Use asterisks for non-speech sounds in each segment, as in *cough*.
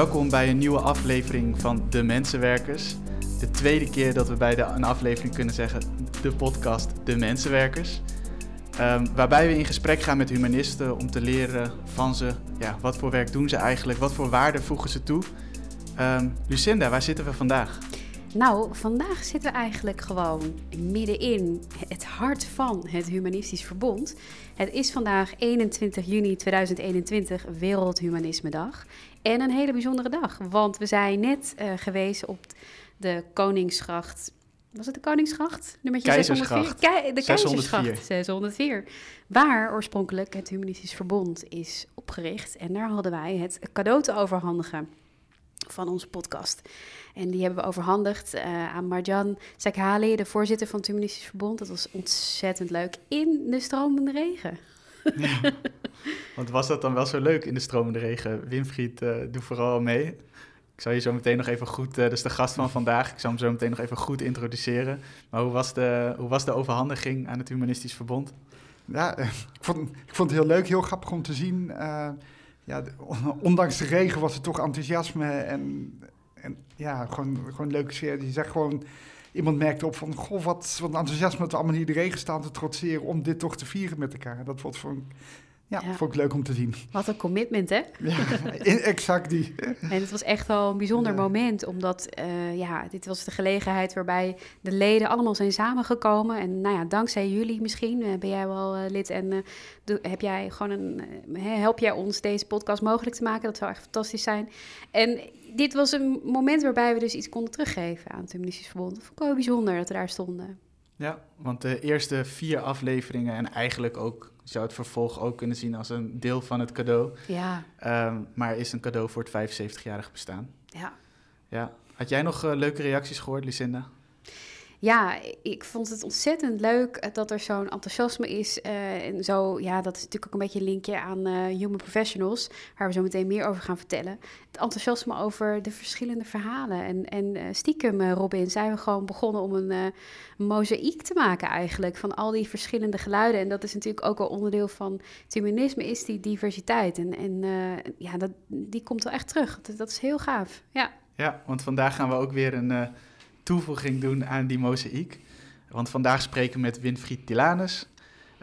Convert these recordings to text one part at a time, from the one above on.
Welkom bij een nieuwe aflevering van De Mensenwerkers. De tweede keer dat we bij de, een aflevering kunnen zeggen, de podcast De Mensenwerkers. Ehm, waarbij we in gesprek gaan met humanisten om te leren van ze, ja, wat voor werk doen ze eigenlijk, wat voor waarde voegen ze toe. Ehm, Lucinda, waar zitten we vandaag? Nou, vandaag zitten we eigenlijk gewoon middenin het hart van het Humanistisch Verbond. Het is vandaag 21 juni 2021, Wereldhumanisme Dag. En een hele bijzondere dag, want we zijn net uh, geweest op de Koningsgracht. Was het de Koningsgracht? Nummertje Keizersgracht. 604? de Keizersgracht 604. Waar oorspronkelijk het Humanistisch Verbond is opgericht. En daar hadden wij het cadeau te overhandigen van onze podcast. En die hebben we overhandigd uh, aan Marjan Sakhali, de voorzitter van het Humanistisch Verbond. Dat was ontzettend leuk. In de stromende regen. Ja. Want was dat dan wel zo leuk in de stromende regen? Winfried, uh, doe vooral mee. Ik zal je zo meteen nog even goed, uh, dus de gast van vandaag, ik zal hem zo meteen nog even goed introduceren. Maar hoe was de, hoe was de overhandiging aan het Humanistisch Verbond? Ja, ik vond, ik vond het heel leuk, heel grappig om te zien. Uh, ja, *laughs* ondanks de regen was er toch enthousiasme en, en ja, gewoon, gewoon leuke sfeer. Je zegt gewoon, iemand merkte op van, goh, wat, wat enthousiasme dat we allemaal hier de regen staan te trotseren om dit toch te vieren met elkaar. Dat wordt voor ja, ja, vond ik leuk om te zien. Wat een commitment, hè? Ja, exact die. En het was echt wel een bijzonder moment, omdat uh, ja, dit was de gelegenheid waarbij de leden allemaal zijn samengekomen. En nou ja, dankzij jullie misschien, uh, ben jij wel uh, lid en heb jij gewoon een, help jij ons deze podcast mogelijk te maken. Dat zou echt fantastisch zijn. En dit was een moment waarbij we dus iets konden teruggeven aan het Humanistisch Verbond. Dat vond ik wel bijzonder dat we daar stonden. Ja, want de eerste vier afleveringen en eigenlijk ook, je zou het vervolg ook kunnen zien als een deel van het cadeau. Ja. Um, maar is een cadeau voor het 75-jarig bestaan. Ja. Ja. Had jij nog uh, leuke reacties gehoord, Lucinda? Ja, ik vond het ontzettend leuk eh, dat er zo'n enthousiasme is. Uh, en zo, ja, dat is natuurlijk ook een beetje een linkje aan uh, Human Professionals, waar we zo meteen meer over gaan vertellen. Het enthousiasme over de verschillende verhalen. En, en stiekem, Robin, zijn we gewoon begonnen om een, mozaïek te maken eigenlijk van al die verschillende geluiden. En dat is natuurlijk ook wel onderdeel van het humanisme, is die diversiteit. En, en ja, dat, die komt wel echt terug. Dat, dat is heel gaaf, ja. Ja, want vandaag gaan we ook weer een toevoeging doen aan die mozaïek. Want vandaag spreken we met Winfried Tilanus.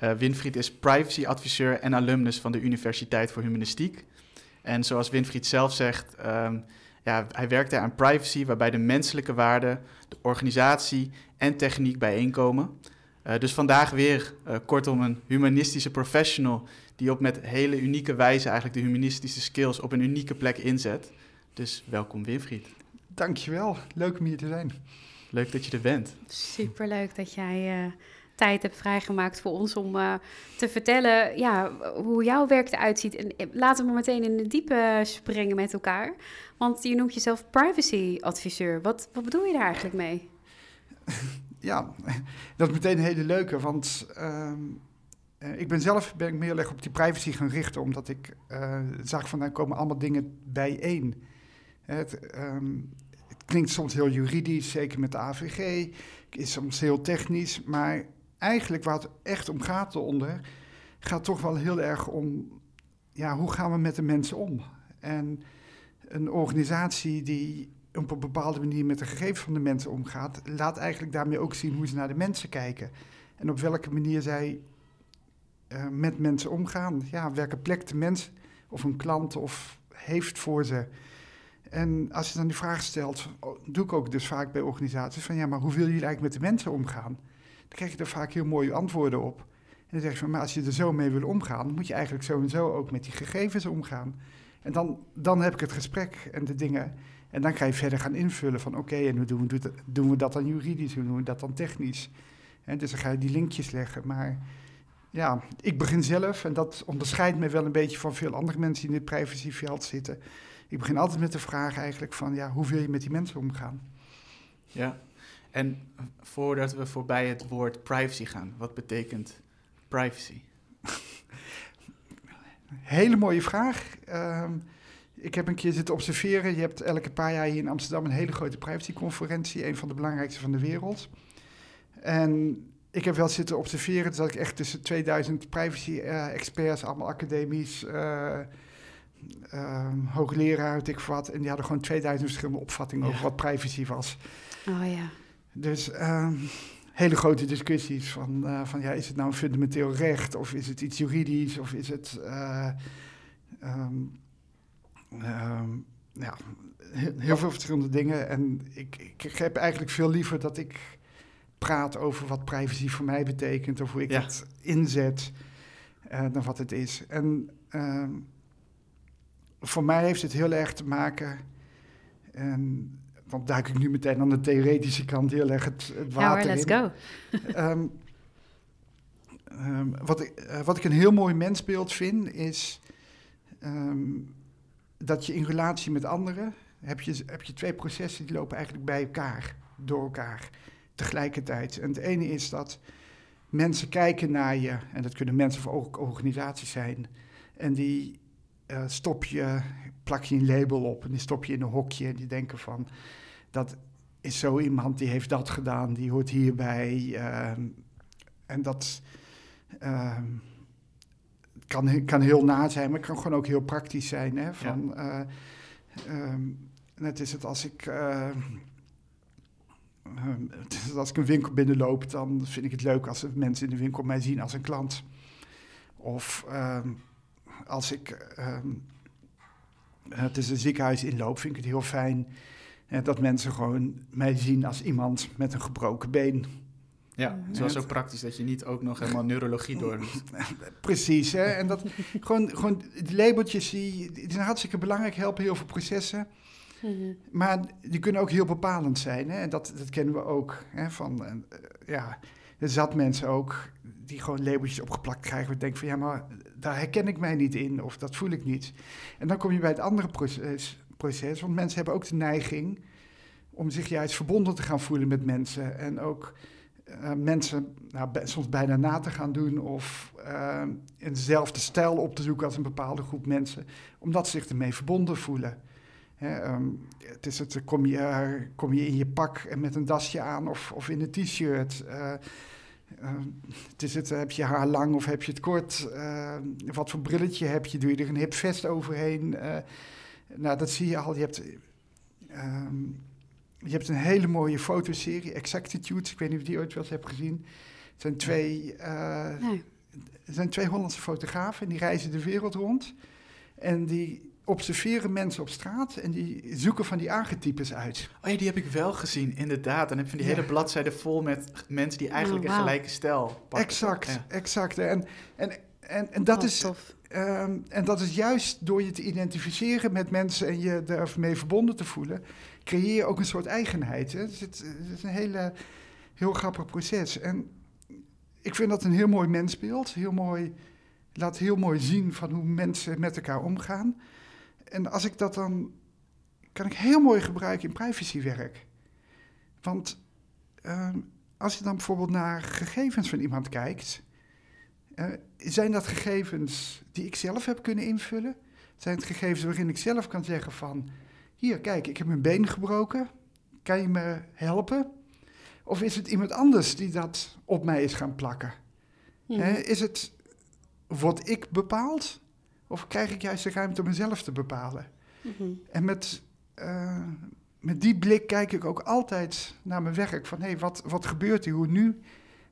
Uh, Winfried is privacy-adviseur en alumnus van de Universiteit voor Humanistiek. En zoals Winfried zelf zegt, um, ja, hij werkt aan privacy, waarbij de menselijke waarden, de organisatie en techniek bijeenkomen. Uh, dus vandaag weer uh, kortom een humanistische professional die op met hele unieke wijze eigenlijk de humanistische skills op een unieke plek inzet. Dus welkom Winfried. Dankjewel, leuk om hier te zijn. Leuk dat je er bent. Superleuk dat jij uh, tijd hebt vrijgemaakt voor ons om uh, te vertellen ja, hoe jouw werk eruit ziet. En eh, laten we meteen in de diepe springen met elkaar. Want je noemt jezelf privacy-adviseur. Wat, wat bedoel je daar eigenlijk mee? *laughs* Ja, dat is meteen een hele leuke, want... Uh, ik ben zelf ben ik meer op die privacy gaan richten, omdat ik uh, zag van daar komen allemaal dingen bijeen. Het, um, klinkt soms heel juridisch, zeker met de AVG, is soms heel technisch, maar eigenlijk waar het echt om gaat eronder, gaat toch wel heel erg om, ja, hoe gaan we met de mensen om? En een organisatie die op een bepaalde manier met de gegevens van de mensen omgaat, laat eigenlijk daarmee ook zien hoe ze naar de mensen kijken. En op welke manier zij uh, met mensen omgaan. Ja, welke plek de mens of een klant of heeft voor ze. En als je dan die vraag stelt, oh, doe ik ook dus vaak bij organisaties, van ja, maar hoe wil je eigenlijk met de mensen omgaan? Dan krijg je er vaak heel mooie antwoorden op. En dan zeg je van, maar als je er zo mee wil omgaan, moet je eigenlijk zo en zo ook met die gegevens omgaan. En dan, dan heb ik het gesprek en de dingen. En dan ga je verder gaan invullen van, oké, en hoe doen we, doen we dat dan juridisch, hoe doen we dat dan technisch? En dus dan ga je die linkjes leggen. Maar ja, ik begin zelf, en dat onderscheidt me wel een beetje van veel andere mensen die in dit privacyveld zitten ik begin altijd met de vraag eigenlijk van, ja, hoe wil je met die mensen omgaan? Ja, en voordat we voorbij het woord privacy gaan, wat betekent privacy? *laughs* Hele mooie vraag. Um, ik heb een keer zitten observeren. Je hebt elke paar jaar hier in Amsterdam een hele grote privacyconferentie, een van de belangrijkste van de wereld. En ik heb wel zitten observeren dat ik echt tussen 2000 privacy-experts, allemaal academisch, uh, ehm, hoogleraar, weet ik wat. En die hadden gewoon 2000 verschillende opvattingen Ja. over wat privacy was. Oh ja. Dus ehm, hele grote discussies van, eh, van ja, is het nou een fundamenteel recht of is het iets juridisch of is het ehm, ja, heel, heel veel verschillende dingen. En ik, ik heb eigenlijk veel liever dat ik praat over wat privacy voor mij betekent of hoe ik Ja. het inzet eh, dan wat het is. En voor mij heeft het heel erg te maken. En dan duik ik nu meteen aan de theoretische kant heel erg het, water let's in. go. *laughs* Ehm, ehm, wat, ik, eh, wat ik een heel mooi mensbeeld vind, is ehm, dat je in relatie met anderen heb je, heb je twee processen die lopen eigenlijk bij elkaar, door elkaar, tegelijkertijd. En het ene is dat mensen kijken naar je, en dat kunnen mensen of ook organisaties zijn, en die eh, stop je, plak je een label op en die stop je in een hokje en die denken van, dat is zo iemand die heeft dat gedaan, die hoort hierbij. ehm, en dat ehm, kan, kan heel na zijn, maar het kan gewoon ook heel praktisch zijn. Hè? Van, eh, ehm, net is het als ik. eh, als ik een winkel binnenloop, dan vind ik het leuk als mensen in de winkel mij zien als een klant. Of als ik ehm, het is een ziekenhuis inloop, vind ik het heel fijn eh, dat mensen gewoon mij zien als iemand met een gebroken been. Ja, Mhm. het was ook praktisch dat je niet ook nog helemaal neurologie door *laughs* Precies, hè? En dat *laughs* gewoon, gewoon die labeltjes die, die zijn hartstikke belangrijk, helpen heel veel processen. Mhm. Maar die kunnen ook heel bepalend zijn. Hè? En dat, dat kennen we ook. Hè? Van, eh, ja, er zat mensen ook die gewoon labeltjes opgeplakt krijgen. We denken van ja, maar daar herken ik mij niet in of dat voel ik niet. En dan kom je bij het andere proces, proces want mensen hebben ook de neiging om zich juist verbonden te gaan voelen met mensen. En ook eh, mensen nou, soms bijna na te gaan doen of eh, in dezelfde stijl op te zoeken als een bepaalde groep mensen, omdat ze zich ermee verbonden voelen. Ehm, het is het, kom, je, eh, kom je in je pak en met een dasje aan of, of in een t-shirt? Ehm, het is het, heb je haar lang of heb je het kort? Eh, wat voor brilletje heb je? Doe je er een hip vest overheen? Eh, nou, dat zie je al. Je hebt, ehm, je hebt een hele mooie fotoserie, Exactitude. Ik weet niet of je die ooit wel eens hebt gezien. Het zijn twee, eh, Nee. er zijn twee Hollandse fotografen en die reizen de wereld rond. En die observeren mensen op straat en die zoeken van die archetypes uit. Oh ja, die heb ik wel gezien, inderdaad. Dan heb je van die Ja. hele bladzijde vol met mensen die eigenlijk Oh, een gelijke stijl pakken. exact, Ja. exact. En, en, en, en, dat Oh, is, tof. ehm, en dat is juist door je te identificeren met mensen en je ermee verbonden te voelen, creëer je ook een soort eigenheid. Hè? Dus het, het is een hele, heel grappig proces. En ik vind dat een heel mooi mensbeeld. Heel mooi, laat heel mooi zien van hoe mensen met elkaar omgaan. En als ik dat dan, kan ik heel mooi gebruiken in privacywerk. Want ehm, als je dan bijvoorbeeld naar gegevens van iemand kijkt, eh, zijn dat gegevens die ik zelf heb kunnen invullen? Zijn het gegevens waarin ik zelf kan zeggen van, hier kijk, ik heb mijn been gebroken, kan je me helpen? Of is het iemand anders die dat op mij is gaan plakken? Hè, is het, word ik bepaald? Of krijg ik juist de ruimte om mezelf te bepalen? Mhm. En met, eh, met die blik kijk ik ook altijd naar mijn werk. Van hé, wat, wat gebeurt er? Hoe nu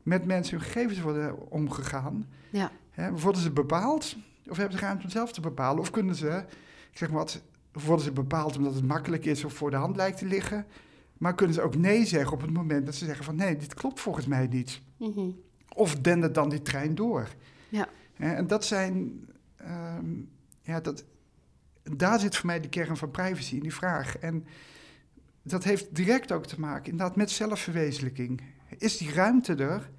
met mensen hun gegevens worden omgegaan? Ja. Hè, worden ze bepaald? Of hebben ze ruimte om zelf te bepalen? Of kunnen ze, ik zeg maar wat, worden ze bepaald omdat het makkelijk is of voor de hand lijkt te liggen? Maar kunnen ze ook nee zeggen op het moment dat ze zeggen van nee, dit klopt volgens mij niet. Mhm. Of dendert dan die trein door? Ja. En dat zijn, ehm, ja, dat, daar zit voor mij de kern van privacy in die vraag. En dat heeft direct ook te maken inderdaad met zelfverwezenlijking. Is die ruimte er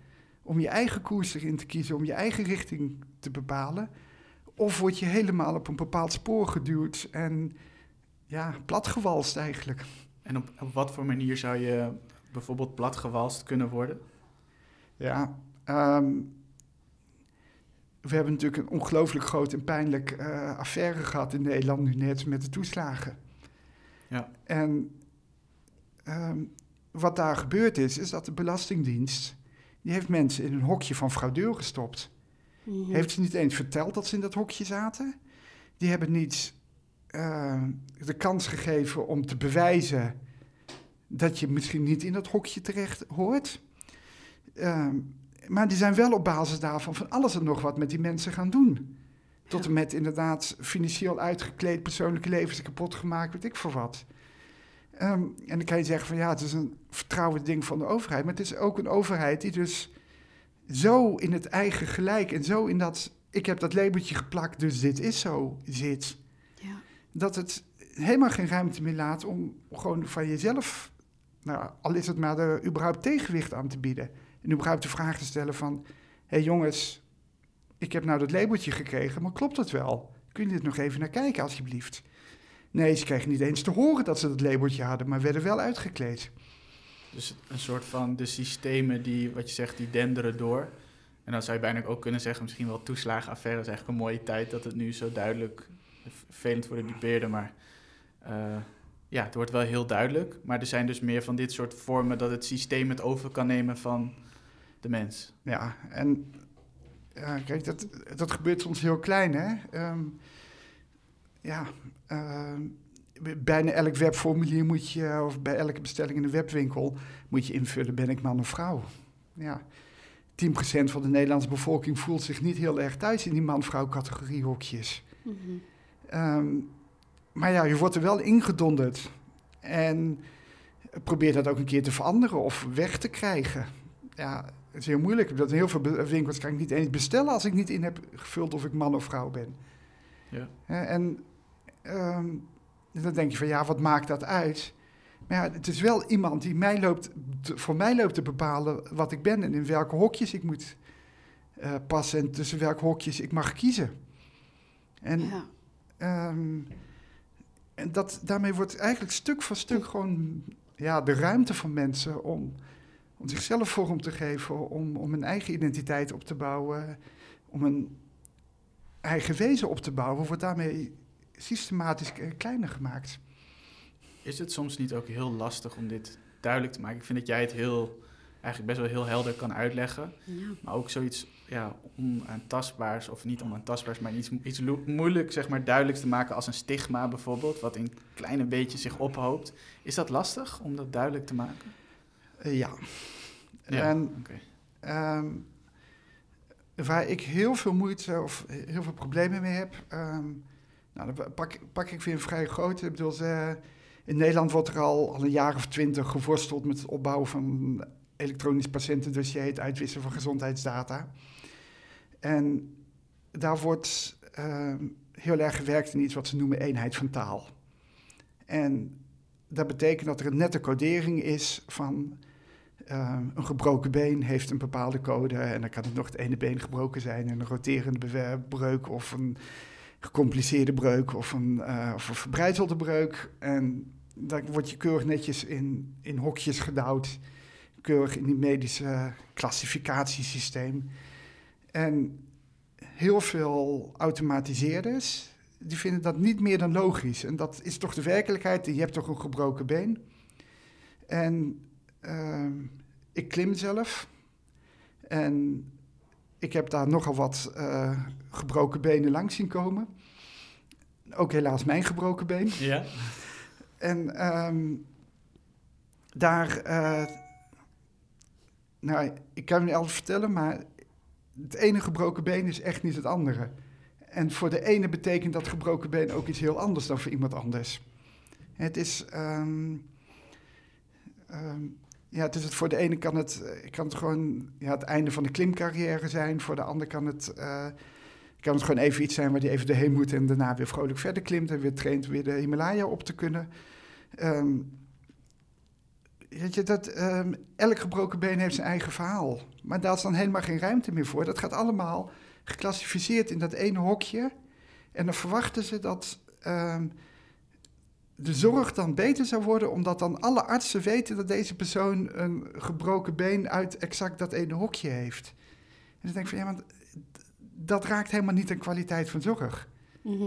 om je eigen koers erin te kiezen, om je eigen richting te bepalen? Of word je helemaal op een bepaald spoor geduwd en ja, platgewalst eigenlijk? En op, op wat voor manier zou je bijvoorbeeld platgewalst kunnen worden? Ja, ehm, we hebben natuurlijk een ongelooflijk groot en pijnlijk eh, affaire gehad in Nederland nu net met de toeslagen. Ja. En ehm, wat daar gebeurd is, is dat de Belastingdienst, die heeft mensen in een hokje van fraudeur gestopt. Mhm. Heeft ze niet eens verteld dat ze in dat hokje zaten. Die hebben niet eh, de kans gegeven om te bewijzen dat je misschien niet in dat hokje terecht hoort. Ehm, maar die zijn wel op basis daarvan van alles en nog wat met die mensen gaan doen. Tot en met inderdaad financieel uitgekleed, persoonlijke levens kapot gemaakt, weet ik voor wat. Ehm, en dan kan je zeggen van ja, het is een vertrouwen ding van de overheid. Maar het is ook een overheid die dus zo in het eigen gelijk en zo in dat ik heb dat labeltje geplakt, dus dit is zo zit. Ja. Dat het helemaal geen ruimte meer laat om gewoon van jezelf, nou, al is het maar de überhaupt tegenwicht aan te bieden. En überhaupt de vraag te stellen van, hé hey jongens, ik heb nou dat labeltje gekregen, maar klopt dat wel? Kun je dit nog even naar kijken alsjeblieft? Nee, ze kregen niet eens te horen dat ze dat labeltje hadden, maar werden wel uitgekleed. Dus een soort van de systemen die, wat je zegt, die denderen door. En dan zou je bijna ook kunnen zeggen, misschien wel toeslagenaffaire is eigenlijk een mooie tijd dat het nu zo duidelijk, vervelend voor de dupeerder, maar uh, ja, het wordt wel heel duidelijk. Maar er zijn dus meer van dit soort vormen dat het systeem het over kan nemen van de mens. Ja, en ja, kijk, dat, dat gebeurt soms heel klein, hè. Um, ja, uh, bijna elk webformulier moet je, of bij elke bestelling in een webwinkel, moet je invullen, ben ik man of vrouw? Ja, 10% van de Nederlandse bevolking voelt zich niet heel erg thuis in die man-vrouw categorie hokjes. Mm -hmm. um, maar ja, je wordt er wel ingedonderd. En probeer dat ook een keer te veranderen of weg te krijgen. Ja, het is heel moeilijk. Dat in heel veel winkels kan ik niet eens bestellen als ik niet in heb gevuld of ik man of vrouw ben. Ja. En um, dan denk je van ja, wat maakt dat uit? Maar ja, het is wel iemand die mij loopt, voor mij loopt te bepalen wat ik ben en in welke hokjes ik moet uh, passen en tussen welke hokjes ik mag kiezen. En, ja. um, en dat, daarmee wordt eigenlijk stuk voor stuk gewoon ja, de ruimte van mensen om, om zichzelf vorm te geven, om, om een eigen identiteit op te bouwen, om een eigen wezen op te bouwen, wordt daarmee systematisch kleiner gemaakt. Is het soms niet ook heel lastig om dit duidelijk te maken? Ik vind dat jij het heel, eigenlijk best wel heel helder kan uitleggen. Ja. Maar ook zoiets ja, onaantastbaars, of niet onaantastbaars, maar iets, iets moeilijk zeg maar, duidelijk te maken als een stigma bijvoorbeeld, wat in kleine beetjes zich ophoopt. Is dat lastig om dat duidelijk te maken? Uh, ja. ja. En, um, waar ik heel veel moeite of heel veel problemen mee heb, um, nou, dan pak, pak ik weer een vrij grote. Ik bedoel, in Nederland wordt er al, al een jaar of twintig geworsteld met het opbouwen van elektronisch patiëntendossier, het uitwisselen van gezondheidsdata. En daar wordt uh, heel erg gewerkt in iets wat ze noemen eenheid van taal. En dat betekent dat er een nette codering is van uh, een gebroken been heeft een bepaalde code en dan kan het nog het ene been gebroken zijn en een roterende breuk of een gecompliceerde breuk of een, uh, of een verbrijzelde breuk. En dan word je keurig netjes in, in hokjes gedouwd, keurig in die medische klassificatiesysteem. En heel veel automatiseerders, die vinden dat niet meer dan logisch. En dat is toch de werkelijkheid. Je hebt toch een gebroken been. En uh, ik klim zelf. En ik heb daar nogal wat uh, gebroken benen langs zien komen. Ook helaas mijn gebroken been. Ja. En um, daar, uh, nou, ik kan het niet altijd vertellen, maar het ene gebroken been is echt niet het andere. En voor de ene betekent dat gebroken been ook iets heel anders dan voor iemand anders. Het is, um, um, ja, is het, voor de ene kan het, kan het gewoon ja, het einde van de klimcarrière zijn. Voor de ander kan het, uh, kan het gewoon even iets zijn waar hij even doorheen moet en daarna weer vrolijk verder klimt en weer traint weer de Himalaya op te kunnen. Um, weet je, dat, um, elk gebroken been heeft zijn eigen verhaal. Maar daar is dan helemaal geen ruimte meer voor. Dat gaat allemaal geclassificeerd in dat ene hokje. En dan verwachten ze dat um, de zorg dan beter zou worden, omdat dan alle artsen weten dat deze persoon een gebroken been uit exact dat ene hokje heeft. En dan denk ik van ja, want dat raakt helemaal niet de kwaliteit van zorg. Mm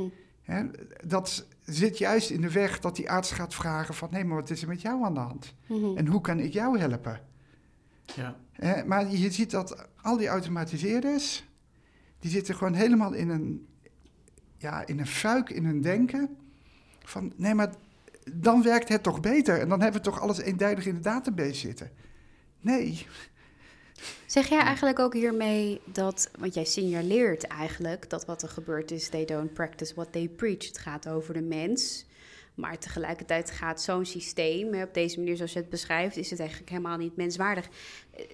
-hmm. dat zit juist in de weg dat die arts gaat vragen van... hé, maar wat is er met jou aan de hand? Mm -hmm. En hoe kan ik jou helpen? Ja. maar je ziet dat al die automatiseerders... die zitten gewoon helemaal in een, ja, in een fuik in hun denken... Van, nee, maar dan werkt het toch beter. En dan hebben we toch alles eenduidig in de database zitten. Nee. Zeg jij eigenlijk ook hiermee dat, want jij signaleert eigenlijk dat wat er gebeurt is, they don't practice what they preach. Het gaat over de mens. Maar tegelijkertijd gaat zo'n systeem, op deze manier zoals je het beschrijft, is het eigenlijk helemaal niet menswaardig.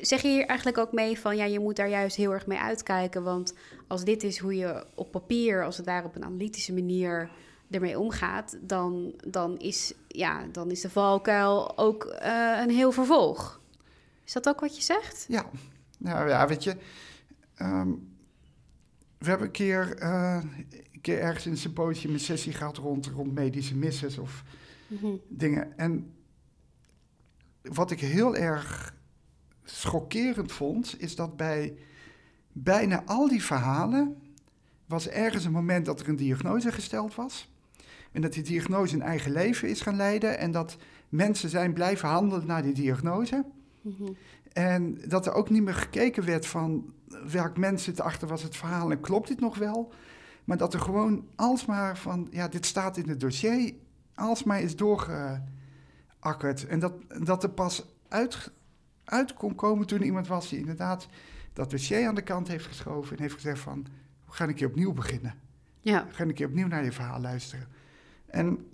Zeg je hier eigenlijk ook mee van, ja, je moet daar juist heel erg mee uitkijken, want als dit is hoe je op papier, als het daar op een analytische manier ermee omgaat, dan, dan, is, ja, dan is de valkuil ook uh, een heel vervolg. Is dat ook wat je zegt? Ja, nou ja, weet je, um, we hebben een keer, uh, een keer ergens in een symposium een sessie gehad rond, rond medische misses of mm -hmm. dingen. En wat ik heel erg schokkerend vond, is dat bij bijna al die verhalen was ergens een moment dat er een diagnose gesteld was. En dat die diagnose een eigen leven is gaan leiden. En dat mensen zijn blijven handelen naar die diagnose. Mm -hmm. En dat er ook niet meer gekeken werd van welk mens zit achter was het verhaal en klopt dit nog wel. Maar dat er gewoon alsmaar van, ja, dit staat in het dossier, alsmaar is doorgeakkerd. En dat, dat er pas uit, uit kon komen toen iemand was die inderdaad dat dossier aan de kant heeft geschoven en heeft gezegd van, we gaan een keer opnieuw beginnen. Ja. We gaan een keer opnieuw naar je verhaal luisteren. En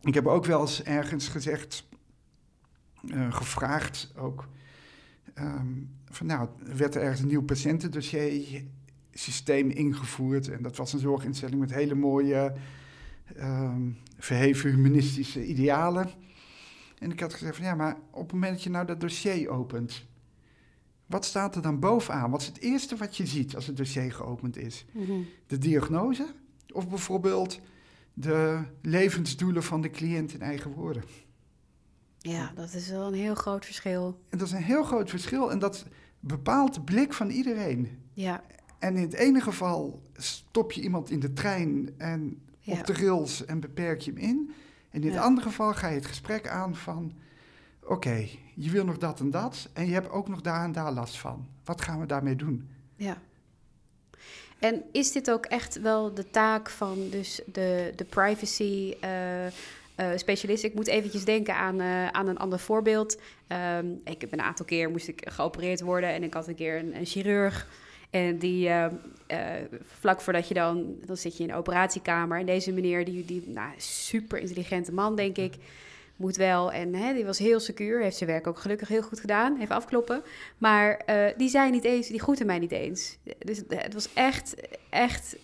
ik heb ook wel eens ergens gezegd, uh, gevraagd ook, um, van nou, werd er ergens een nieuw patiëntendossier systeem ingevoerd. En dat was een zorginstelling met hele mooie, um, verheven humanistische idealen. En ik had gezegd van ja, maar op het moment dat je nou dat dossier opent, wat staat er dan bovenaan? Wat is het eerste wat je ziet als het dossier geopend is? Mm -hmm. De diagnose of bijvoorbeeld de levensdoelen van de cliënt in eigen woorden? Ja, dat is wel een heel groot verschil. En dat is een heel groot verschil en dat bepaalt de blik van iedereen. Ja. En in het ene geval stop je iemand in de trein en op de rails en beperk je hem in. En in het andere geval ga je het gesprek aan van... oké, je wil nog dat en dat en je hebt ook nog daar en daar last van. Wat gaan we daarmee doen? Ja. En is dit ook echt wel de taak van dus de, de privacy... Uh, uh, specialist. Ik moet eventjes denken aan, uh, aan een ander voorbeeld. Um, ik heb een aantal keer moest ik geopereerd worden en ik had een keer een, chirurg. En die, vlak voordat je dan, dan zit je in de operatiekamer. En deze meneer, die, die nou, super intelligente man, denk ik, moet wel. En hè, die was heel secuur, heeft zijn werk ook gelukkig heel goed gedaan, even afkloppen. Maar die zei niet eens, die groette mij niet eens. Dus het was echt, echt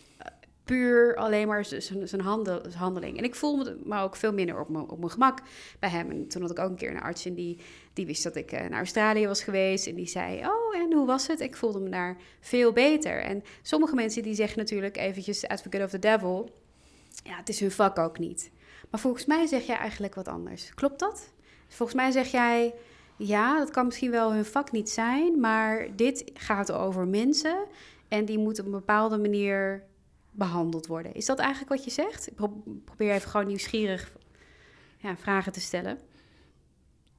puur alleen maar zijn handeling. En ik voelde me ook veel minder op mijn, op mijn gemak bij hem. En toen had ik ook een keer een arts en die, die wist dat ik eh, naar Australië was geweest. En die zei, oh, en hoe was het? Ik voelde me daar veel beter. En sommige mensen die zeggen natuurlijk eventjes advocate of the devil. Ja, het is hun vak ook niet. Maar volgens mij zeg jij eigenlijk wat anders. Klopt dat? Volgens mij zeg jij, ja, dat kan misschien wel hun vak niet zijn, maar dit gaat over mensen en die moeten op een bepaalde manier behandeld worden. Is dat eigenlijk wat je zegt? Ik probeer even gewoon nieuwsgierig ja, vragen te stellen.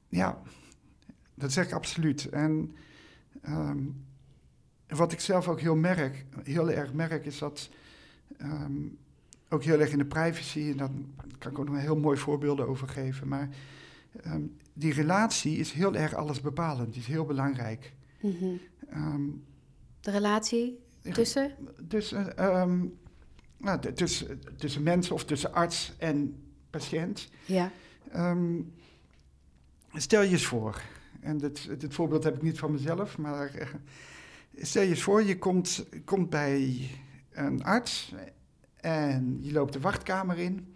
Ja, dat zeg ik absoluut. En um, wat ik zelf ook heel, merk, heel erg merk, is dat um, ook heel erg in de privacy, en daar kan ik ook nog een heel mooi voorbeelden over geven, maar um, die relatie is heel erg alles bepalend, die is heel belangrijk. Mm -hmm. de relatie tussen? Tussen, nou, tussen, tussen mensen of tussen arts en patiënt. Ja. Stel je eens voor, en dit, dit voorbeeld heb ik niet van mezelf, maar uh, stel je eens voor, je komt, komt bij een arts en je loopt de wachtkamer in.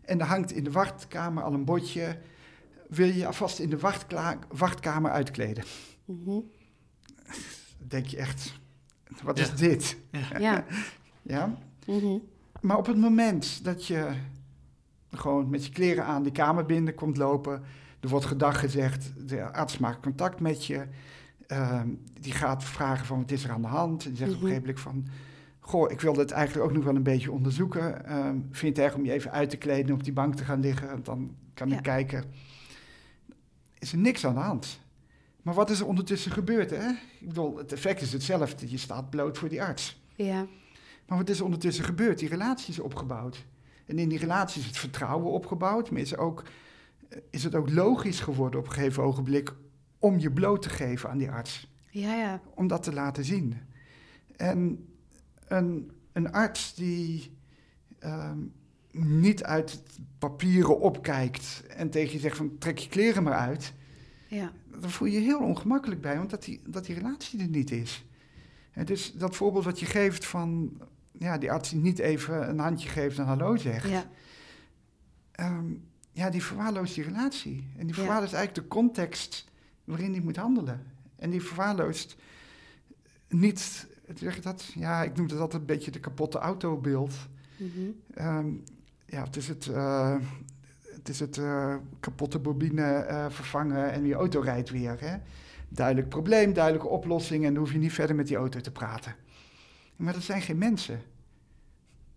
En er hangt in de wachtkamer al een bordje. Wil je alvast in de wachtkamer uitkleden? Mm -hmm. Dan denk je echt, wat is dit? Ja. *laughs* ja. ja? Mhm. Maar op het moment dat je gewoon met je kleren aan die kamer binnen komt lopen, er wordt gedag gezegd, de arts maakt contact met je, uh, die gaat vragen van wat is er aan de hand, en die zegt op een mhm. gegeven moment van, goh, ik wil het eigenlijk ook nog wel een beetje onderzoeken, uh, vind het erg om je even uit te kleden en op die bank te gaan liggen, dan kan ik kijken. Is er niks aan de hand. Maar wat is er ondertussen gebeurd, hè? Ik bedoel, het effect is hetzelfde, je staat bloot voor die arts. Ja. Maar wat is er ondertussen gebeurd? Die relatie is opgebouwd. En in die relatie is het vertrouwen opgebouwd, maar is, ook, is het ook logisch geworden op een gegeven ogenblik om je bloot te geven aan die arts. Ja, ja. Om dat te laten zien. En een, een arts die ehm, niet uit het papieren opkijkt en tegen je zegt van trek je kleren maar uit, ja. dan voel je je heel ongemakkelijk bij, want dat die, dat die relatie er niet is. En dus dat voorbeeld wat je geeft van ja, die arts die niet even een handje geeft en hallo zegt, Ja, ehm, ja, die verwaarloost die relatie. En die Ja. verwaarloost eigenlijk de context waarin die moet handelen. En die verwaarloost niet, zeg je dat? Ja, ik noem dat altijd een beetje de kapotte autobeeld. Mhm. Ehm, ja, het is het, eh, het, is het eh, kapotte bobine eh, vervangen en je auto rijdt weer. Hè? Duidelijk probleem, duidelijke oplossing en dan hoef je niet verder met die auto te praten. Maar dat zijn geen mensen.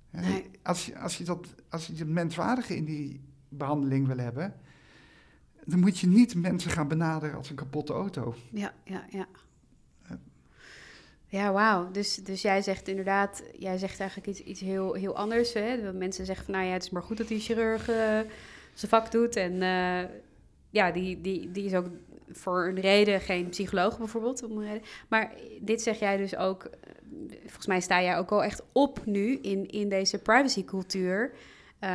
Nee. Als, je, als, je dat, als je het menswaardige in die behandeling wil hebben, dan moet je niet mensen gaan benaderen als een kapotte auto. ja, ja, ja. Ja, wauw. Dus, dus jij zegt inderdaad, jij zegt eigenlijk iets, iets heel, heel anders. Hè? Mensen zeggen van, nou ja, het is maar goed dat die chirurg eh, zijn vak doet. En eh, ja, die, die, die is ook voor een reden geen psycholoog bijvoorbeeld. Om reden. Maar dit zeg jij dus ook, eh, volgens mij sta jij ook wel echt op nu in, in deze privacycultuur. Eh,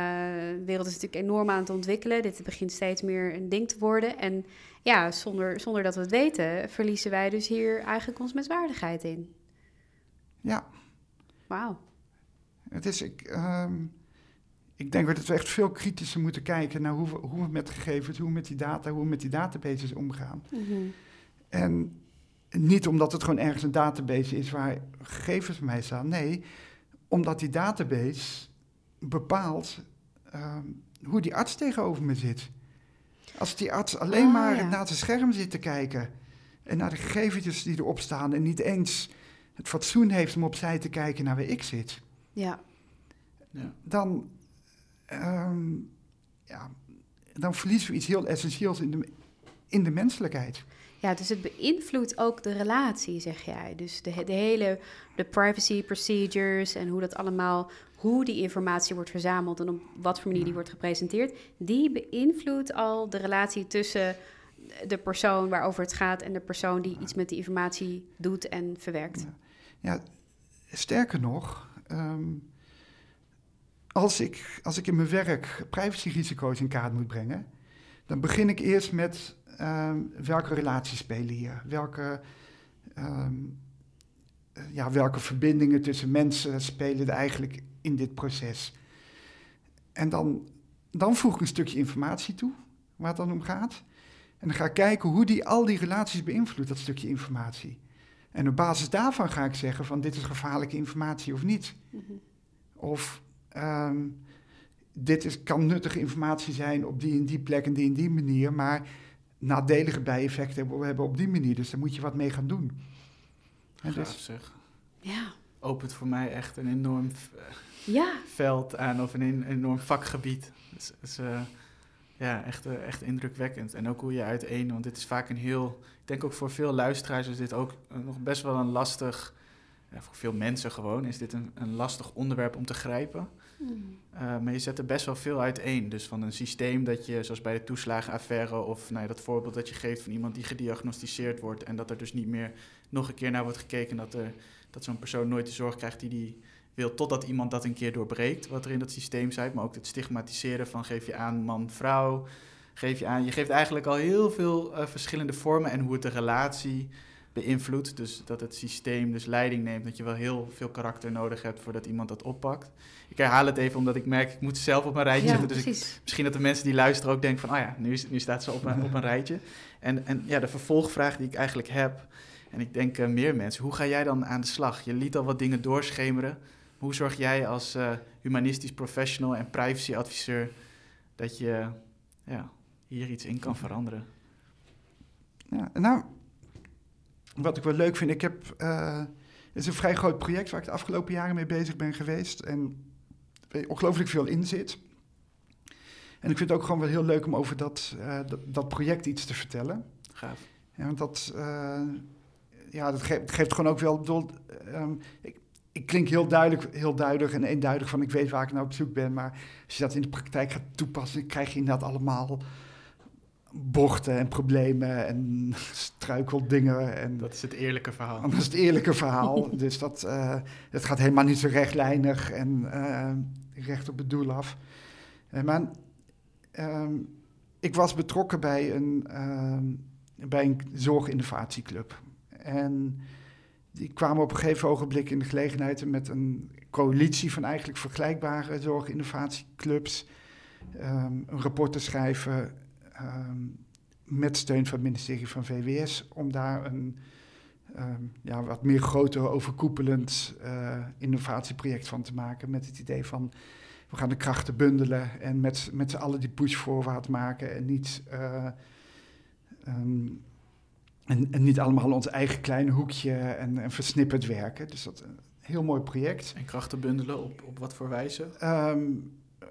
de wereld is natuurlijk enorm aan het ontwikkelen. Dit begint steeds meer een ding te worden. En ja, zonder, zonder dat we het weten, verliezen wij dus hier eigenlijk onze menswaardigheid in. Ja, Wauw. Het is, ik, ehm, ik denk dat we echt veel kritischer moeten kijken naar hoe we, hoe we met gegevens, hoe we met die data, hoe we met die databases omgaan. En niet omdat het gewoon ergens een database is waar gegevens bij staan. Nee, omdat die database bepaalt ehm, hoe die arts tegenover me zit. Als die arts alleen Ah, maar ja. naar zijn scherm zit te kijken en naar de gegevens die erop staan en niet eens het fatsoen heeft om opzij te kijken naar waar ik zit, Ja, Ja. dan, ehm, ja, dan verliezen we iets heel essentieels in de, in de menselijkheid. ja, dus het beïnvloedt ook de relatie, zeg jij. Dus de, de hele de privacy procedures en hoe dat allemaal, hoe die informatie wordt verzameld en op wat voor manier die wordt gepresenteerd, die beïnvloedt al de relatie tussen de persoon waarover het gaat en de persoon die iets met die informatie doet en verwerkt. Ja. Ja, sterker nog, ehm, als, ik, als ik in mijn werk privacyrisico's in kaart moet brengen, dan begin ik eerst met ehm, welke relaties spelen hier? Welke, ehm, eh, ja, welke verbindingen tussen mensen spelen er eigenlijk in dit proces? En dan, dan voeg ik een stukje informatie toe, waar het dan om gaat. En dan ga ik kijken hoe die al die relaties beïnvloedt, dat stukje informatie. En op basis daarvan ga ik zeggen van dit is gevaarlijke informatie of niet. Mhm. Of ehm, dit is, kan nuttige informatie zijn op die en die plek en die en die manier, maar nadelige bijeffecten hebben we hebben op die manier. Dus daar moet je wat mee gaan doen. En Gaaf dus, zeg. Ja, Opent voor mij echt een enorm v- ja, veld aan of een en- enorm vakgebied. Dus, dus, eh, ja, echt, eh, echt indrukwekkend. En ook hoe je uiteen, want dit is vaak een heel... Ik denk ook voor veel luisteraars is dit ook eh, nog best wel een lastig... ja, voor veel mensen gewoon is dit een, een lastig onderwerp om te grijpen. Eh, maar je zet er best wel veel uiteen. Dus van een systeem dat je, zoals bij de toeslagenaffaire... of nou dat voorbeeld dat je geeft van iemand die gediagnosticeerd wordt... en dat er dus niet meer nog een keer naar wordt gekeken... dat, er, dat zo'n persoon nooit de zorg krijgt die die wil... totdat iemand dat een keer doorbreekt, wat er in dat systeem zit. Maar ook het stigmatiseren van geef je aan man-vrouw... Geef je aan, je geeft eigenlijk al heel veel eh, verschillende vormen en hoe het de relatie beïnvloedt. Dus dat het systeem dus leiding neemt, dat je wel heel veel karakter nodig hebt voordat iemand dat oppakt. Ik herhaal het even omdat ik merk, ik moet het zelf op een rijtje ja zetten. Dus ik, misschien dat de mensen die luisteren ook denken van, oh ja, nu, is, nu staat ze op een, op een rijtje. En, en ja, de vervolgvraag die ik eigenlijk heb, en ik denk eh, meer mensen, hoe ga jij dan aan de slag? Je liet al wat dingen doorschemeren. Hoe zorg jij als eh, humanistisch professional en privacyadviseur dat je ja, hier iets in kan veranderen? ja, nou, wat ik wel leuk vind, ik heb, eh, het is een vrij groot project waar ik de afgelopen jaren mee bezig ben geweest en ongelooflijk veel in zit. En ik vind het ook gewoon wel heel leuk om over dat, eh, dat, dat project iets te vertellen. Gaaf. Ja, want dat, eh, ja, dat geeft, geeft gewoon ook wel. ik bedoel, ehm, ik, ik klink heel duidelijk, heel duidelijk en eenduidig van ik weet waar ik nou op zoek ben. Maar als je dat in de praktijk gaat toepassen, krijg je inderdaad allemaal bochten en problemen en struikeldingen. En Dat is het eerlijke verhaal. dat is het eerlijke verhaal. *laughs* dus dat, eh, het gaat helemaal niet zo rechtlijnig en eh, recht op het doel af. Eh, maar ehm, ik was betrokken bij een, ehm, bij een zorginnovatieclub. En die kwamen op een gegeven ogenblik in de gelegenheid met een coalitie van eigenlijk vergelijkbare zorginnovatieclubs ehm, een rapport te schrijven ehm, met steun van het ministerie van VWS om daar een ehm, ja, wat meer groter overkoepelend eh, innovatieproject van te maken met het idee van we gaan de krachten bundelen en met, met z'n allen die push voorwaarts maken en niet eh, ehm, en, en niet allemaal ons eigen kleine hoekje en, en versnipperd werken. Dus dat is een heel mooi project. En krachten bundelen op, op wat voor wijze?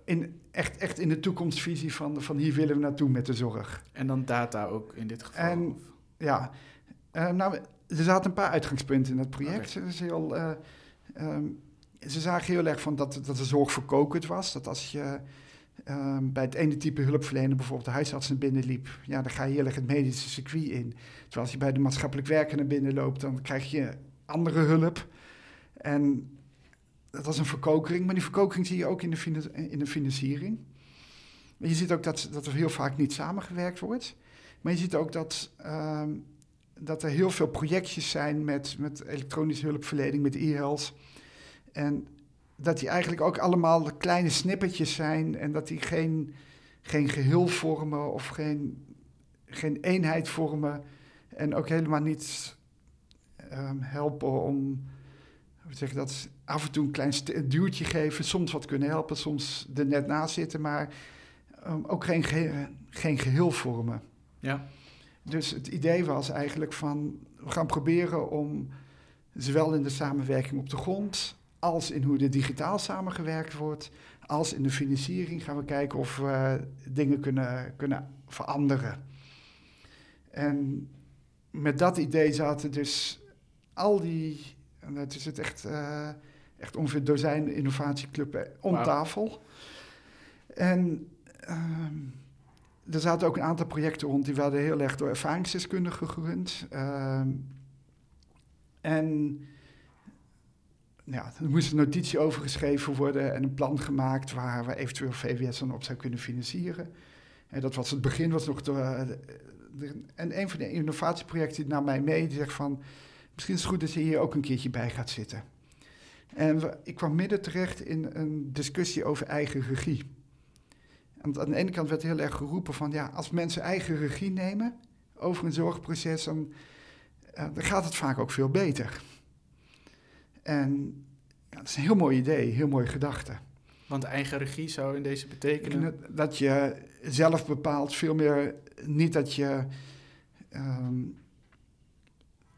In, echt, echt in de toekomstvisie van, van hier willen we naartoe met de zorg. En dan data ook in dit geval? En- Ja, eh, nou, er zaten een paar uitgangspunten in dat project. Is heel, eh, ehm, ze zagen heel erg van dat, dat de zorg verkokend was. Dat als je ehm, bij het ene type hulpverlener bijvoorbeeld de huisarts naar binnen liep, ja, dan ga je heel erg het medische circuit in. Terwijl als je bij de maatschappelijk werker naar binnen loopt, dan krijg je andere hulp. En dat was een verkokering, maar die verkokering zie je ook in de, in de financiering. Je ziet ook dat, dat er heel vaak niet samengewerkt wordt. Maar je ziet ook dat, ehm, dat er heel veel projectjes zijn met, met elektronische hulpverlening, met e-health. En dat die eigenlijk ook allemaal kleine snippertjes zijn en dat die geen, geen geheel vormen of geen, geen eenheid vormen. En ook helemaal niet ehm, helpen om, hoe zeg je dat, af en toe een klein duwtje geven. Soms wat kunnen helpen, soms er net naast zitten, maar ehm, ook geen, ge- geen geheel vormen. Ja, Dus het idee was eigenlijk van, we gaan proberen om zowel in de samenwerking op de grond, als in hoe er digitaal samengewerkt wordt, als in de financiering gaan we kijken of we dingen kunnen, kunnen veranderen. En met dat idee zaten dus al die, en het is het echt, eh, echt ongeveer een dozijn innovatieclubben om tafel. En ehm, er zaten ook een aantal projecten rond die werden heel erg door ervaringsdeskundigen gerund. Ehm, en ja, er moest een notitie over geschreven worden en een plan gemaakt waar we eventueel VWS dan op zou kunnen financieren. En dat was het begin, was nog eh, de- en een van de innovatieprojecten die naar mij mee, die zegt van, misschien is het goed dat je hier ook een keertje bij gaat zitten. En ik kwam midden terecht in een discussie over eigen regie. Want aan de ene kant werd heel erg geroepen van ja, als mensen eigen regie nemen over een zorgproces, dan, dan gaat het vaak ook veel beter. En ja, dat is een heel mooi idee, heel mooie gedachte. want eigen regie zou in deze betekenen... Dat- Dat je zelf bepaalt, veel meer niet dat je ehm,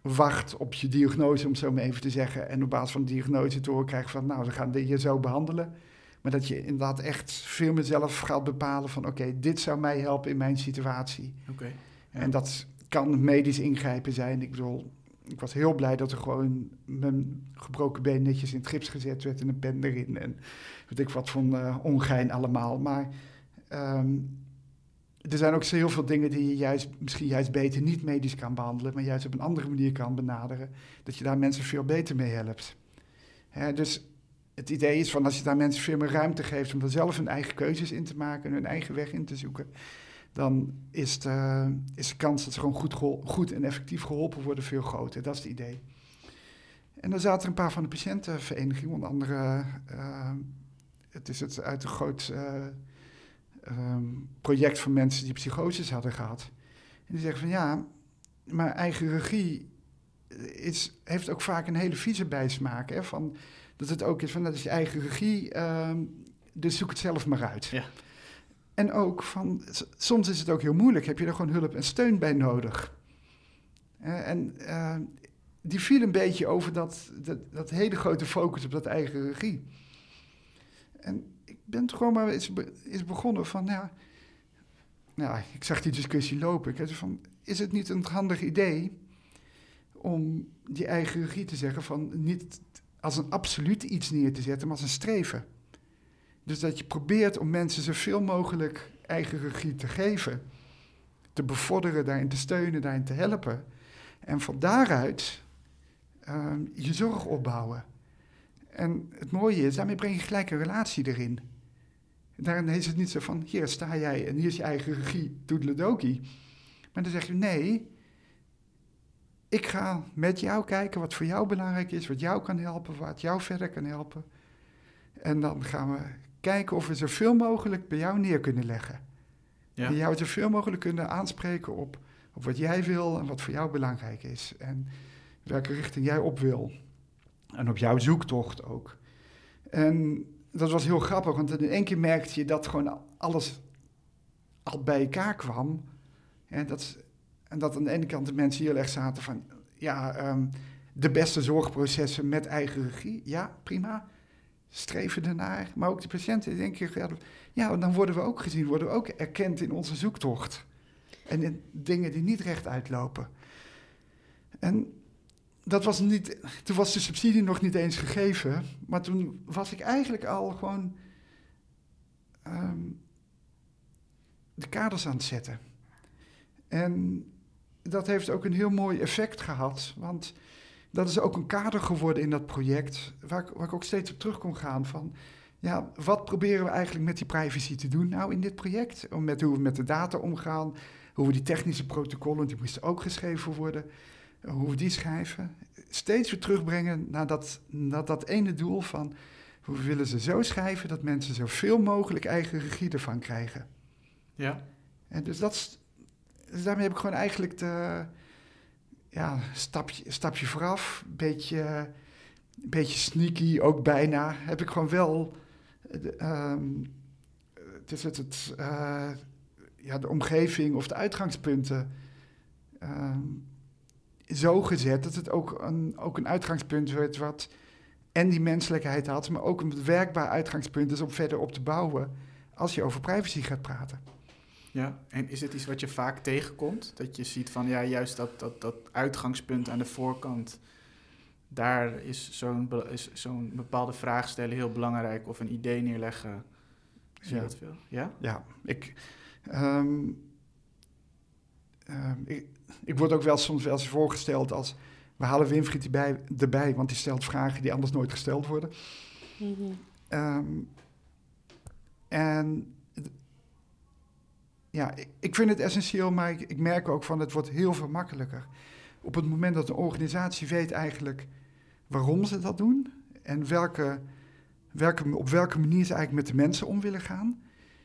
wacht op je diagnose, om het zo maar even te zeggen, en op basis van de diagnose te horen krijgt van nou, we gaan dit je zo behandelen. Maar dat je inderdaad echt veel meer zelf gaat bepalen van oké, dit zou mij helpen in mijn situatie. Oké. Ja. En dat kan medisch ingrijpen zijn. Ik bedoel, ik was heel blij dat er gewoon mijn gebroken been netjes in het gips gezet werd en een pen erin. En weet ik wat van eh, ongein allemaal. Maar ehm, er zijn ook heel veel dingen die je juist, misschien juist beter niet medisch kan behandelen, maar juist op een andere manier kan benaderen. Dat je daar mensen veel beter mee helpt. Hè, dus het idee is van als je daar mensen veel meer ruimte geeft om er zelf hun eigen keuzes in te maken en hun eigen weg in te zoeken, dan is de, is de kans dat ze gewoon goed, goed en effectief geholpen worden veel groter. Dat is het idee. En dan zaten er een paar van de patiëntenverenigingen, onder andere, eh, het is het uit een groot eh, ehm, project van mensen die psychoses hadden gehad. En die zeggen van ja, maar eigen regie is, heeft ook vaak een hele vieze bijsmaak. Hè, van, dat het ook is van dat is je eigen regie, ehm, dus zoek het zelf maar uit. Ja. En ook van, soms is het ook heel moeilijk, heb je er gewoon hulp en steun bij nodig. Eh, en eh, die viel een beetje over dat, dat, dat hele grote focus op dat eigen regie. En ben toch gewoon maar eens, eens begonnen van, ja, ja, ik zag die discussie lopen. Ik zei van, is het niet een handig idee om die eigen regie te zeggen van niet als een absoluut iets neer te zetten, maar als een streven. Dus dat je probeert om mensen zoveel mogelijk eigen regie te geven, te bevorderen, daarin te steunen, daarin te helpen. En van daaruit ehm, je zorg opbouwen. En het mooie is, daarmee breng je gelijk een relatie erin. Daarin is het niet zo van, hier sta jij en hier is je eigen regie, toedeledokie. Maar dan zeg je, nee, ik ga met jou kijken wat voor jou belangrijk is, wat jou kan helpen, wat jou verder kan helpen. En dan gaan we kijken of we zoveel mogelijk bij jou neer kunnen leggen. Ja. En jou zoveel mogelijk kunnen aanspreken op, op wat jij wil en wat voor jou belangrijk is. En welke richting jij op wil. En op jouw zoektocht ook. En dat was heel grappig, want in één keer merkte je dat gewoon alles al bij elkaar kwam. En dat, en dat aan de ene kant de mensen heel erg zaten van, ja, ehm, de beste zorgprocessen met eigen regie. Ja, prima. Streven ernaar. Maar ook de patiënten denken, ja, ja, dan worden we ook gezien, worden we ook erkend in onze zoektocht. En in dingen die niet recht uitlopen. En dat was niet, toen was de subsidie nog niet eens gegeven, maar toen was ik eigenlijk al gewoon ehm, de kaders aan het zetten. En dat heeft ook een heel mooi effect gehad, want dat is ook een kader geworden in dat project, waar ik, waar ik ook steeds op terug kon gaan van, ja, wat proberen we eigenlijk met die privacy te doen nou in dit project? Met hoe we met de data omgaan, hoe we die technische protocollen, die moesten ook geschreven worden, hoe we die schrijven, steeds weer terugbrengen naar dat, naar dat ene doel van we willen ze zo schrijven dat mensen zoveel mogelijk eigen regie ervan krijgen. Ja. En dus, dat, dus daarmee heb ik gewoon eigenlijk de ja, stapje, stapje vooraf, een beetje, beetje sneaky ook bijna, heb ik gewoon wel um, het is het, het uh, ja, de omgeving of de uitgangspunten um, zo gezet dat het ook een, ook een uitgangspunt werd wat en die menselijkheid had, maar ook een werkbaar uitgangspunt is om verder op te bouwen als je over privacy gaat praten. Ja, en is het iets wat je vaak tegenkomt? Dat je ziet van ja, juist dat, dat, dat uitgangspunt aan de voorkant, daar is zo'n zo'n bepaalde vraag stellen heel belangrijk of een idee neerleggen. Zie je dat veel? Ja? Ja, ik, um, ik, ik word ook wel soms wel eens voorgesteld als... we halen Winfried erbij, erbij want die stelt vragen die anders nooit gesteld worden. Mm -hmm. en ja, ik, ik, vind het essentieel, maar ik, ik, merk ook van het wordt heel veel makkelijker. Op het moment dat een organisatie weet eigenlijk waarom ze dat doen en welke, welke, op welke manier ze eigenlijk met de mensen om willen gaan,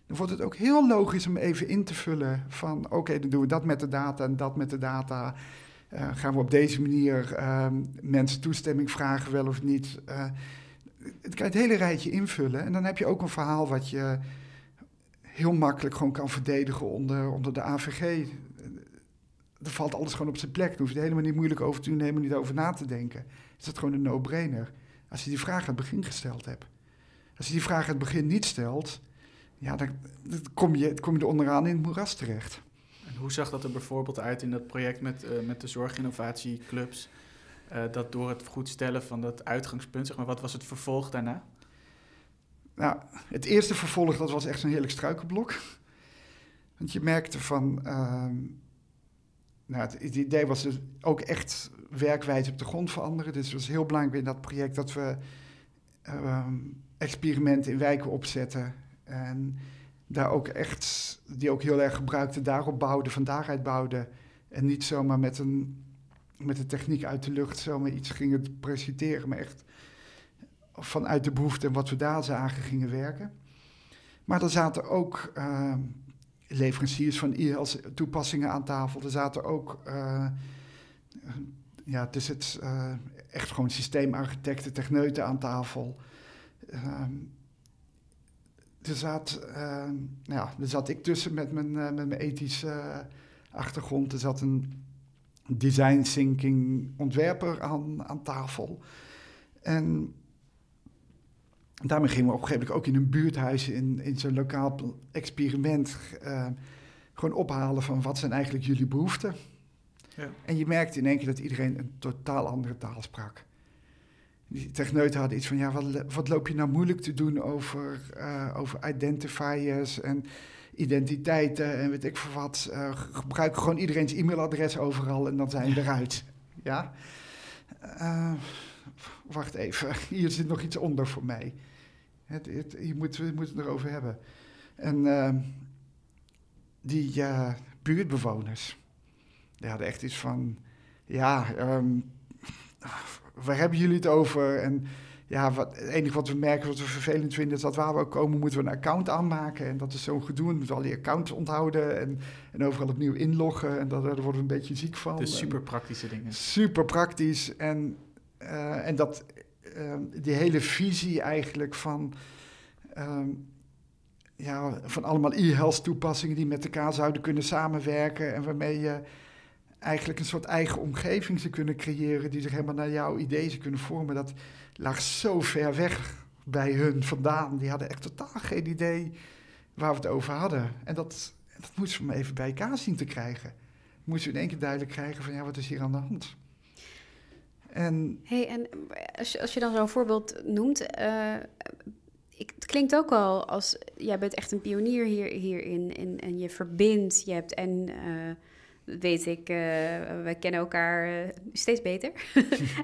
dan wordt het ook heel logisch om even in te vullen van oké, dan doen we dat met de data en dat met de data. Uh, gaan we op deze manier uh, mensen toestemming vragen, wel of niet? Uh, het kan je het hele rijtje invullen en dan heb je ook een verhaal wat je heel makkelijk gewoon kan verdedigen onder, onder de AVG. Er valt alles gewoon op zijn plek. Daar hoef je er helemaal niet moeilijk over te doen, helemaal niet over na te denken. Is dat gewoon een no-brainer. Als je die vraag aan het begin gesteld hebt. Als je die vraag aan het begin niet stelt, ja, dan, kom, je, kom je er onderaan in het moeras terecht. En hoe zag dat er bijvoorbeeld uit in dat project met, uh, met de zorginnovatieclubs? Uh, dat door het goed stellen van dat uitgangspunt, zeg maar, wat was het vervolg daarna? Nou, het eerste vervolg, dat was echt zo'n heerlijk struikenblok. Want je merkte van, uh, nou, het, het, idee was dus ook echt werkwijze op de grond veranderen. Dus het was heel belangrijk in dat project dat we uh, experimenten in wijken opzetten en daar ook echt, die ook heel erg gebruikte, daarop bouwden, van daaruit bouwden. En niet zomaar met een, met een techniek uit de lucht zomaar iets gingen presenteren, maar echt vanuit de behoefte en wat we daar zagen gingen werken. Maar er zaten ook uh, leveranciers van IELTS toepassingen aan tafel. Er zaten ook, uh, ja, het is het, uh, echt gewoon systeemarchitecten, techneuten aan tafel. Ehm, er zat, uh, ja, er zat ik tussen met mijn, uh, met mijn ethische achtergrond. Er zat een design thinking ontwerper aan, aan tafel. En daarmee gingen we op een gegeven moment ook in een buurthuis, in, in zo'n lokaal experiment, uh, gewoon ophalen van wat zijn eigenlijk jullie behoeften. Ja. En je merkte in één keer dat iedereen een totaal andere taal sprak. Die techneuten hadden iets van, ja, wat, wat loop je nou moeilijk te doen over, uh, over identifiers en identiteiten en weet ik veel wat. Uh, gebruik gewoon iedereen's e-mailadres overal en dan zijn we eruit. Ja. Uh, wacht even, *laughs* hier zit nog iets onder voor mij. Het, het, je moet, we moeten het erover hebben. En uh, die buurtbewoners, die hadden echt iets van, ja, um, waar hebben jullie het over? En ja, wat, het enige wat we merken, wat we vervelend vinden, is dat waar we komen, moeten we een account aanmaken. En dat is zo'n gedoe. We moeten al die accounts onthouden en, en overal opnieuw inloggen. En dat, daar worden we een beetje ziek van. Dus super praktische dingen. Super praktisch. En, uh, en dat, uh, die hele visie eigenlijk van, uh, ja, van allemaal e-health toepassingen die met elkaar zouden kunnen samenwerken. En waarmee je eigenlijk een soort eigen omgeving ze kunnen creëren die zich helemaal naar jouw idee ze kunnen vormen. Dat lag zo ver weg bij hun vandaan. Die hadden echt totaal geen idee waar we het over hadden. En dat, dat moesten maar even bij elkaar zien te krijgen. Moesten we in één keer duidelijk krijgen van ja, wat is hier aan de hand? En, hey, en als, je, als je dan zo'n voorbeeld noemt, uh, ik, het klinkt ook al als jij bent echt een pionier hier, hierin en, en je verbindt, je hebt en uh, weet ik, uh, we kennen elkaar uh, steeds beter.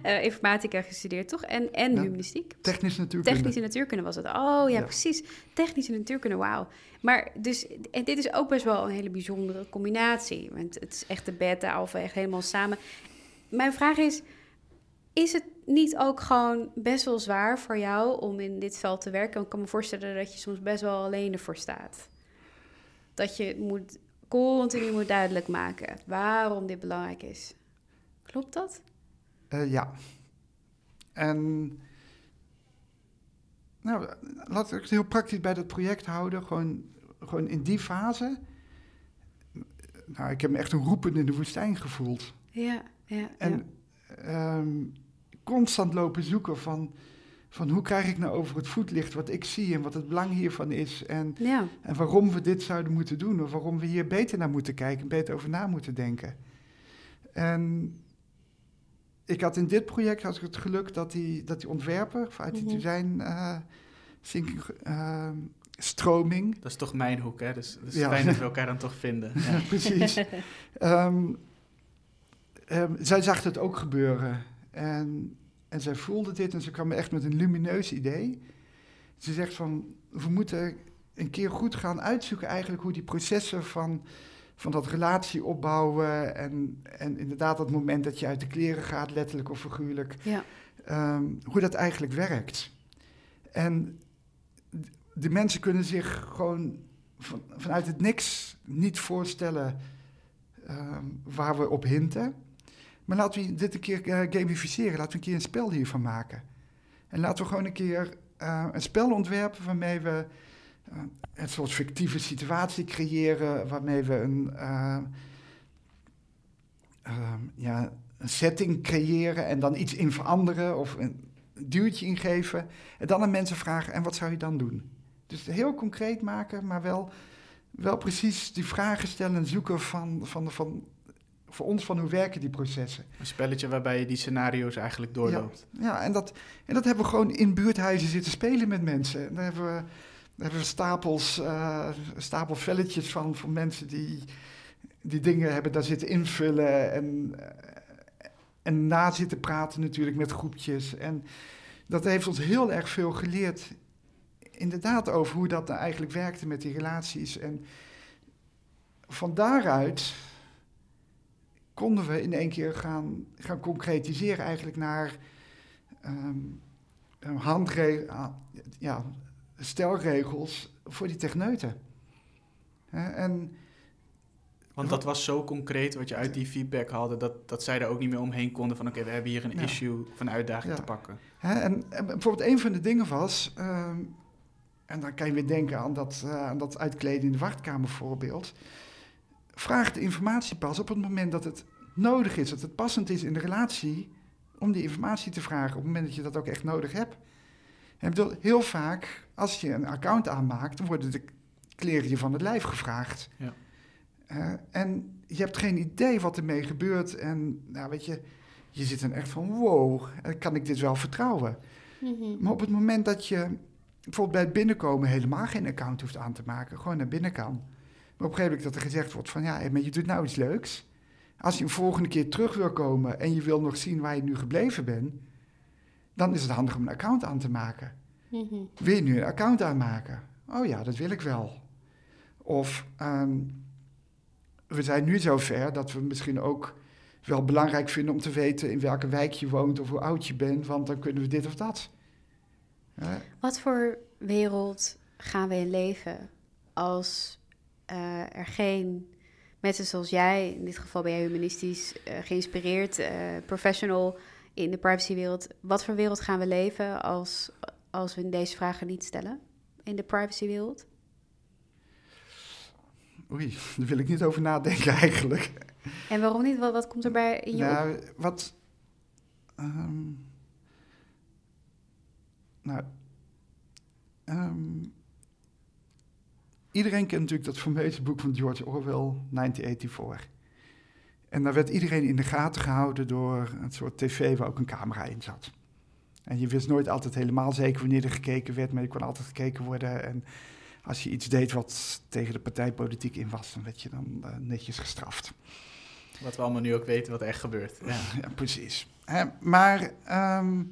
uh, *laughs* informatica gestudeerd, toch? En, en ja. humanistiek. Technische natuurkunde. Technische natuurkunde was het. Oh ja, ja. precies. Technische natuurkunde, wauw. Maar dus, en dit is ook best wel een hele bijzondere combinatie. Want het is echt de beta, alpha, echt helemaal samen. Mijn vraag is, is het niet ook gewoon best wel zwaar voor jou om in dit veld te werken? Ik kan me voorstellen dat je soms best wel alleen ervoor staat. Dat je moet continu moet duidelijk maken waarom dit belangrijk is. Klopt dat? Uh, ja. En nou, laat ik het heel praktisch bij dat project houden. Gewoon, gewoon in die fase. Nou, ik heb me echt een roepen in de woestijn gevoeld. Ja, ja. En ja. Um, constant lopen zoeken van van hoe krijg ik nou over het voetlicht wat ik zie en wat het belang hiervan is. En, ja. en waarom we dit zouden moeten doen. Of waarom we hier beter naar moeten kijken, beter over na moeten denken. En ik had in dit project had ik het geluk dat die, dat die ontwerper uit die Mhm. design uh, thinking, uh, stroming. Dat is toch mijn hoek, hè? Dus het is Ja. fijn dat we *laughs* elkaar dan toch vinden. *laughs* Ja. Precies. *laughs* Ehm, ehm, zij zag het ook gebeuren. En, en zij voelde dit en ze kwam echt met een lumineus idee. Ze zegt van, we moeten een keer goed gaan uitzoeken eigenlijk hoe die processen van, van dat relatie opbouwen en, en inderdaad dat moment dat je uit de kleren gaat, letterlijk of figuurlijk, Ja. ehm, hoe dat eigenlijk werkt. En de mensen kunnen zich gewoon van, vanuit het niks niet voorstellen ehm, waar we op hinten. Maar laten we dit een keer eh, gamificeren. Laten we een keer een spel hiervan maken. En laten we gewoon een keer eh, een spel ontwerpen waarmee we eh, een soort fictieve situatie creëren. Waarmee we een, eh, ehm, ja, een setting creëren en dan iets in veranderen of een duwtje ingeven. En dan aan mensen vragen, en wat zou je dan doen? Dus heel concreet maken, maar wel, wel precies die vragen stellen en zoeken van, van, van, voor ons van hoe werken die processen. Een spelletje waarbij je die scenario's eigenlijk doorloopt. Ja, en dat, en dat hebben we gewoon in buurthuizen zitten spelen met mensen. En daar hebben we, daar hebben we stapels, eh, stapel velletjes van, van mensen die, die dingen hebben daar zitten invullen en, eh, en na zitten praten natuurlijk met groepjes. En dat heeft ons heel erg veel geleerd, inderdaad, over hoe dat nou eigenlijk werkte met die relaties. En van daaruit konden we in één keer gaan, gaan concretiseren eigenlijk naar um, handre ah, ja, stelregels voor die techneuten. En Want dat was zo concreet wat je uit die feedback haalde, dat, dat zij er ook niet meer omheen konden van oké, we hebben hier een Ja. issue van uitdaging Ja. te pakken. Hè, en, en bijvoorbeeld een van de dingen was, ehm, en dan kan je weer denken aan dat, eh, aan dat uitkleden in de wachtkamer voorbeeld. Vraag de informatie pas op het moment dat het nodig is, dat het passend is in de relatie om die informatie te vragen, op het moment dat je dat ook echt nodig hebt. En ik bedoel, heel vaak, als je een account aanmaakt, dan worden de kleren je van het lijf gevraagd. Ja. Eh, en je hebt geen idee wat ermee gebeurt. En nou, weet je, je zit dan echt van, wow, kan ik dit wel vertrouwen? Mhm. Maar op het moment dat je bijvoorbeeld bij het binnenkomen helemaal geen account hoeft aan te maken, gewoon naar binnen kan. Maar op een gegeven moment dat er gezegd wordt van, ja, maar je doet nou iets leuks. Als je een volgende keer terug wil komen en je wil nog zien waar je nu gebleven bent, dan is het handig om een account aan te maken. Mhm. Wil je nu een account aanmaken? Oh ja, dat wil ik wel. Of ehm, we zijn nu zover dat we misschien ook wel belangrijk vinden om te weten in welke wijk je woont of hoe oud je bent, want dan kunnen we dit of dat. Wat voor wereld gaan we in leven als eh, er geen mensen zoals jij, in dit geval ben jij humanistisch eh, geïnspireerd, eh, professional in de privacywereld, wat voor wereld gaan we leven als, als we deze vragen niet stellen in de privacywereld? oei, daar wil ik niet over nadenken *laughs* eigenlijk. En waarom niet? Wat, wat komt erbij in je op? Nou, wat. ehm, nou. ehm, iedereen kent natuurlijk dat fameuze boek van George Orwell, 1984. En daar werd iedereen in de gaten gehouden door een soort tv waar ook een camera in zat. En je wist nooit altijd helemaal zeker wanneer er gekeken werd, maar je kon altijd gekeken worden. En als je iets deed wat tegen de partijpolitiek in was, dan werd je dan eh, netjes gestraft. Wat we allemaal nu ook weten wat er echt gebeurt. Ja. *laughs* Ja, precies. Hè, maar ehm,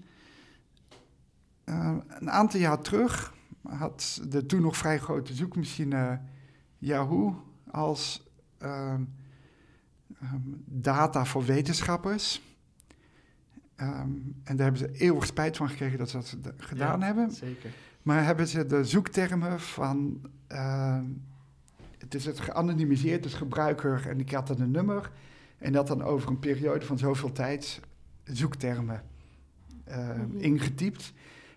eh, een aantal jaar terug had de toen nog vrij grote zoekmachine Yahoo als ehm, ehm, data voor wetenschappers. Ehm, en daar hebben ze eeuwig spijt van gekregen dat ze dat gedaan Ja, hebben. Zeker. Maar hebben ze de zoektermen van. het is het geanonimiseerd, dus gebruiker en die had dan een nummer. En dat dan over een periode van zoveel tijd zoektermen Mhm. ingetypt.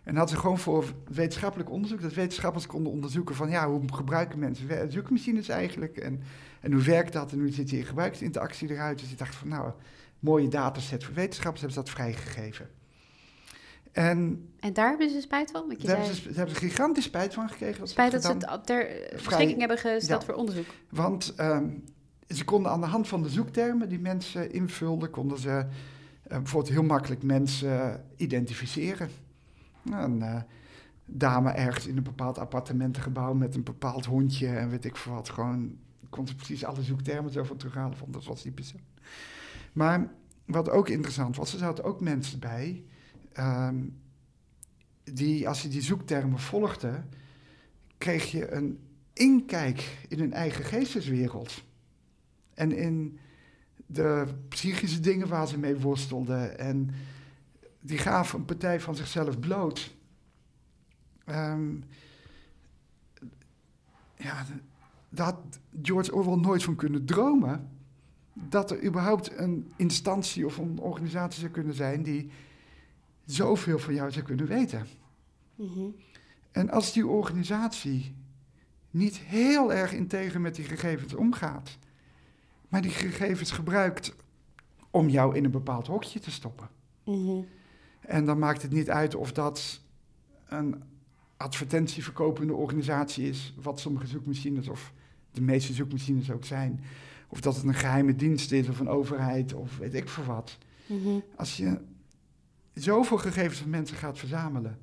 En hadden ze gewoon voor wetenschappelijk onderzoek, dat wetenschappers konden onderzoeken van ja, hoe gebruiken mensen zoekmachines eigenlijk en, en hoe werkt dat en hoe ziet die gebruiksinteractie eruit. Dus ik dacht van nou, mooie dataset voor wetenschappers, hebben ze dat vrijgegeven. En En daar hebben ze spijt van? Want je daar hebben, zei, ze, daar hebben ze gigantisch spijt van gekregen. Dat ze spijt dat ze het op ter beschikking hebben gesteld ja. voor onderzoek. Want ehm, ze konden aan de hand van de zoektermen die mensen invulden, konden ze eh, bijvoorbeeld heel makkelijk mensen identificeren. Een eh, dame ergens in een bepaald appartementengebouw met een bepaald hondje en weet ik veel wat. Gewoon kon ze precies alle zoektermen zo van terughalen, want dat was die persoon. Maar wat ook interessant was, er zaten ook mensen bij ehm, die, als je die zoektermen volgde, kreeg je een inkijk in hun eigen geesteswereld. En in de psychische dingen waar ze mee worstelden. En die gaven een partij van zichzelf bloot. Ehm, ja, daar had George Orwell nooit van kunnen dromen. Dat er überhaupt een instantie of een organisatie zou kunnen zijn die zoveel van jou zou kunnen weten. Mhm. En als die organisatie niet heel erg integer met die gegevens omgaat, maar die gegevens gebruikt om jou in een bepaald hokje te stoppen. Mhm. En dan maakt het niet uit of dat een advertentieverkopende organisatie is, wat sommige zoekmachines of de meeste zoekmachines ook zijn. Of dat het een geheime dienst is of een overheid of weet ik veel wat. Mhm. Als je zoveel gegevens van mensen gaat verzamelen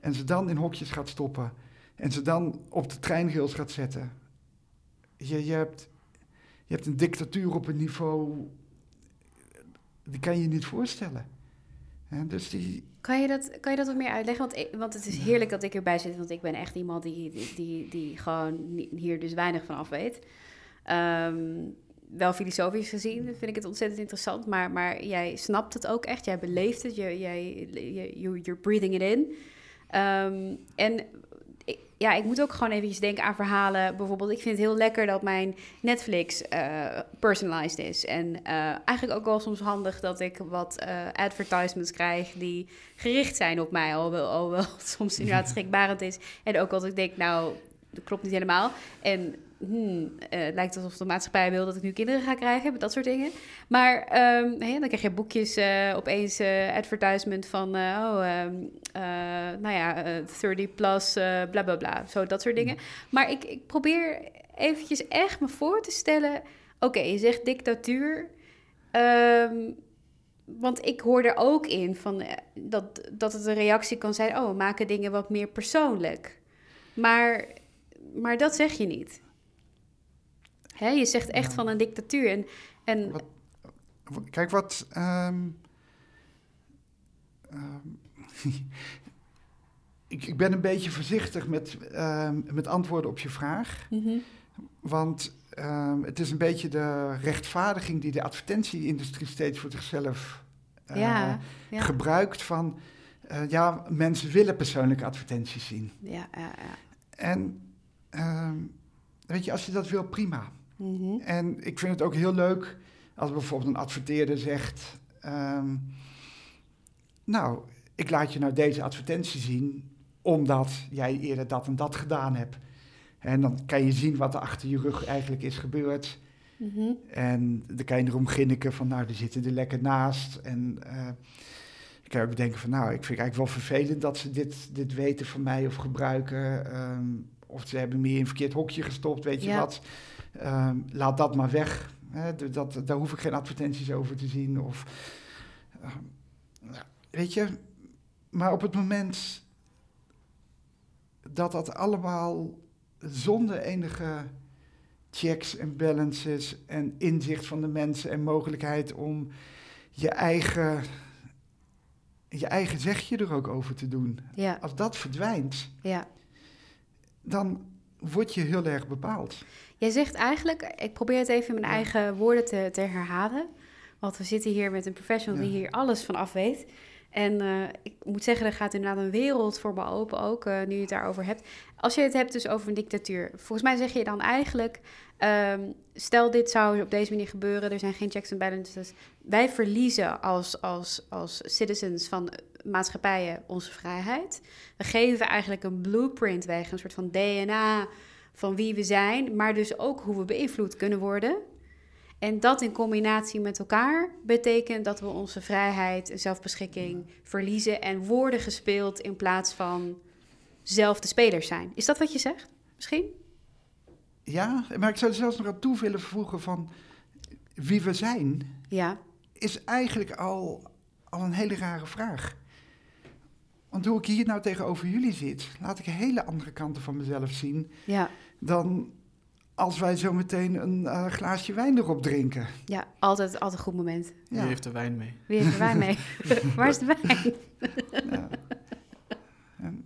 en ze dan in hokjes gaat stoppen en ze dan op de treinrails gaat zetten, je, je, hebt, je hebt een dictatuur op een niveau, die kan je je niet voorstellen. Dus die, Kan je, dat, kan je dat wat meer uitleggen? Want, ik- want het is heerlijk dat ik erbij zit, want ik ben echt iemand die, die, die, die gewoon hier dus weinig van af weet. Ehm, wel filosofisch gezien vind ik het ontzettend interessant, maar, maar jij snapt het ook echt, jij beleeft het, je, jij, you- you're breathing it in. Ehm, en ik- ja, ik moet ook gewoon eventjes denken aan verhalen. Bijvoorbeeld, ik vind het heel lekker dat mijn Netflix eh, personalized is. En eh, eigenlijk ook wel soms handig dat ik wat eh, advertisements krijg die gericht zijn op mij. Alhoewel, alhoewel het *laughs* soms inderdaad *laughs* schrikbarend is. En ook als ik denk, nou, dat klopt niet helemaal. En eh, het lijkt alsof de maatschappij wil dat ik nu kinderen ga krijgen, dat soort dingen. Maar ehm, dan krijg je boekjes eh, opeens eh, advertisement van, oh, ehm, eh, nou ja, eh, 30 plus, bla bla bla. Zo, dat soort dingen. Maar ik, ik probeer eventjes echt me voor te stellen, oké, je zegt dictatuur. Ehm, want ik hoor er ook in van, dat, dat het een reactie kan zijn... oh, we maken dingen wat meer persoonlijk. Maar, maar dat zeg je niet. Hè, je zegt echt Ja. van een dictatuur. En, en Wat- Kijk wat. ehm, ehm, *laughs* ik, ik ben een beetje voorzichtig met, ehm, met antwoorden op je vraag. Mhm. Want het is een beetje de rechtvaardiging die de advertentieindustrie steeds voor zichzelf eh, ja, ja, gebruikt. Van eh, ja, mensen willen persoonlijke advertenties zien. ja, ja, ja. En weet je, als je dat wil, prima. Mhm. En ik vind het ook heel leuk als bijvoorbeeld een adverteerder zegt: ehm, Nou, ik laat je nou deze advertentie zien omdat jij eerder dat en dat gedaan hebt. En dan kan je zien wat er achter je rug eigenlijk is gebeurd. Mhm. En dan kan je erom ginniken van, nou, die zitten er lekker naast. En eh, ik kan ook denken van, nou, ik vind het eigenlijk wel vervelend dat ze dit, dit weten van mij of gebruiken. Ehm, of ze hebben me in een verkeerd hokje gestopt, weet je Ja. wat. Ehm, laat dat maar weg. Hè, dat, daar hoef ik geen advertenties over te zien. Of, ehm, weet je, maar op het moment dat dat allemaal zonder enige checks en balances en inzicht van de mensen en mogelijkheid om je eigen, je eigen zegje er ook over te doen. ja, Als dat verdwijnt, ja. dan word je heel erg bepaald. Jij zegt eigenlijk, ik probeer het even in mijn eigen woorden te, te herhalen. Want we zitten hier met een professional die hier alles van af weet. En eh, ik moet zeggen, er gaat inderdaad een wereld voor me open ook, eh, nu je het daarover hebt. Als je het hebt dus over een dictatuur. Volgens mij zeg je dan eigenlijk, ehm, stel dit zou op deze manier gebeuren, er zijn geen checks en balances. Wij verliezen als, als, als citizens van maatschappijen onze vrijheid. We geven eigenlijk een blueprint weg, een soort van DNA van wie we zijn, maar dus ook hoe we beïnvloed kunnen worden. En dat in combinatie met elkaar betekent dat we onze vrijheid en zelfbeschikking verliezen en worden gespeeld in plaats van zelf de spelers zijn. Is dat wat je zegt? Misschien? Ja, maar ik zou er zelfs nog aan toe willen voegen van wie we zijn, Ja. is eigenlijk al, al een hele rare vraag. Want hoe ik hier nou tegenover jullie zit, laat ik hele andere kanten van mezelf zien Ja. dan als wij zo meteen een eh, glaasje wijn erop drinken. Ja, altijd, altijd een goed moment. Wie Ja. heeft er wijn mee? Wie heeft er wijn mee? *laughs* Waar is de wijn? Ja. En,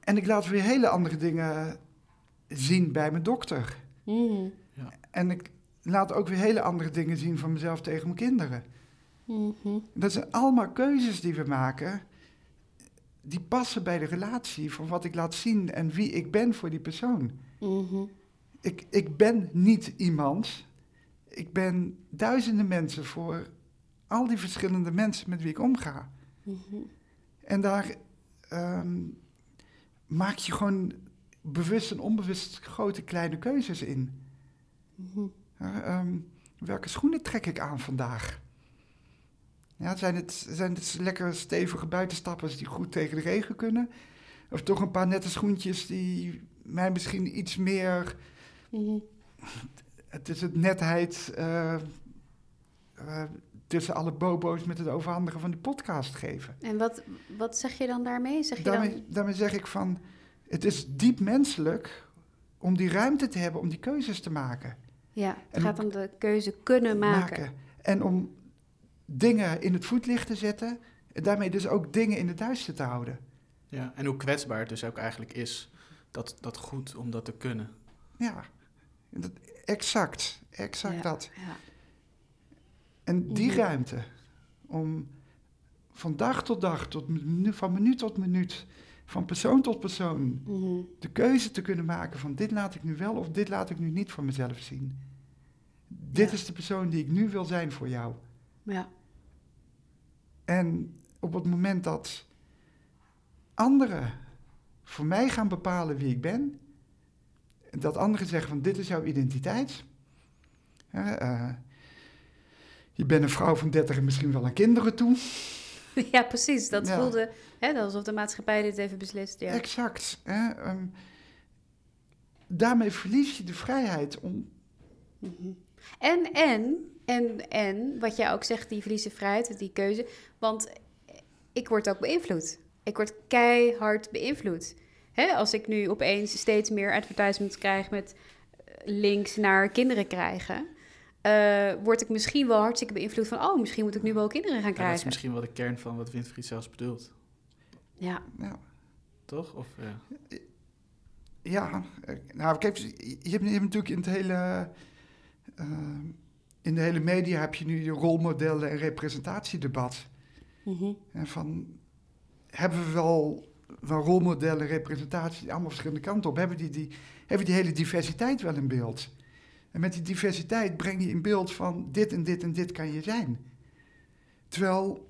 en ik laat weer hele andere dingen zien bij mijn dokter. Mm. En ik laat ook weer hele andere dingen zien van mezelf tegen mijn kinderen. Mhm. Dat zijn allemaal keuzes die we maken, die passen bij de relatie van wat ik laat zien en wie ik ben voor die persoon. Mhm. Ik, ik ben niet iemand. Ik ben duizenden mensen voor al die verschillende mensen met wie ik omga. Mhm. En daar ehm, maak je gewoon bewust en onbewust grote kleine keuzes in. Mhm. Ehm, welke schoenen trek ik aan vandaag? Ja, zijn, het, zijn het lekker stevige buitenstappers die goed tegen de regen kunnen? Of toch een paar nette schoentjes die mij misschien iets meer... Mhm. Het is het netheid eh, eh, tussen alle bobo's met het overhandigen van de podcast geven. En wat, wat zeg je dan daarmee? Zeg je Daarmee, dan... daarmee zeg ik van, het is diep menselijk om die ruimte te hebben om die keuzes te maken. Ja, het En gaat om de keuze kunnen maken. En om dingen in het voetlicht te zetten. En daarmee dus ook dingen in het duister te houden. Ja, en hoe kwetsbaar het dus ook eigenlijk is. Dat, dat goed om dat te kunnen. Ja, dat, exact. Exact Ja, dat. Ja. En die ruimte om van dag tot dag, tot van minuut tot minuut, van persoon tot persoon, Mhm. de keuze te kunnen maken van dit laat ik nu wel of dit laat ik nu niet voor mezelf zien. Dit Ja. is de persoon die ik nu wil zijn voor jou. ja. En op het moment dat anderen voor mij gaan bepalen wie ik ben, dat anderen zeggen van dit is jouw identiteit. Eh, je bent een vrouw van 30 en misschien wel aan kinderen toe. *laughs* ja, precies. Dat Ja. voelde hè, alsof de maatschappij dit even beslist. Ja. Exact. Hè? ehm, daarmee verlies je de vrijheid om. Mhm. En, en En, en wat jij ook zegt, die verliezen vrijheid, die keuze. Want ik word ook beïnvloed. Ik word keihard beïnvloed. Hè? Als ik nu opeens steeds meer advertisements krijg met eh, links naar kinderen krijgen... Uh, word ik misschien wel hartstikke beïnvloed van... oh, misschien moet ik nu wel kinderen gaan krijgen. dat is misschien wel de kern van wat Winfried zelfs bedoelt. Ja. ja. Toch? Of, ja. ja, eh, nou kijk, je hebt, je hebt natuurlijk in het hele... Uh, in de hele media heb je nu je rolmodellen en representatiedebat. Mm -hmm. En van, hebben we wel, wel rolmodellen, representatie, allemaal verschillende kanten op? Hebben die, die, hebben we die hele diversiteit wel in beeld? En met die diversiteit breng je in beeld van dit en dit en dit kan je zijn. Terwijl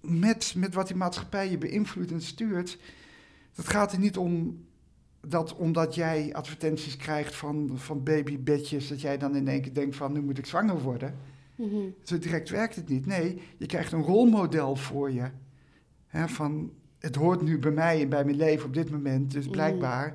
met, met wat die maatschappij je beïnvloedt en stuurt, dat gaat er niet om dat omdat jij advertenties krijgt van, van babybedjes, dat jij dan in één keer denkt van nu moet ik zwanger worden. Mm Zo direct werkt het niet. Nee, je krijgt een rolmodel voor je. Hè, van het hoort nu bij mij en bij mijn leven op dit moment, dus mhm. blijkbaar,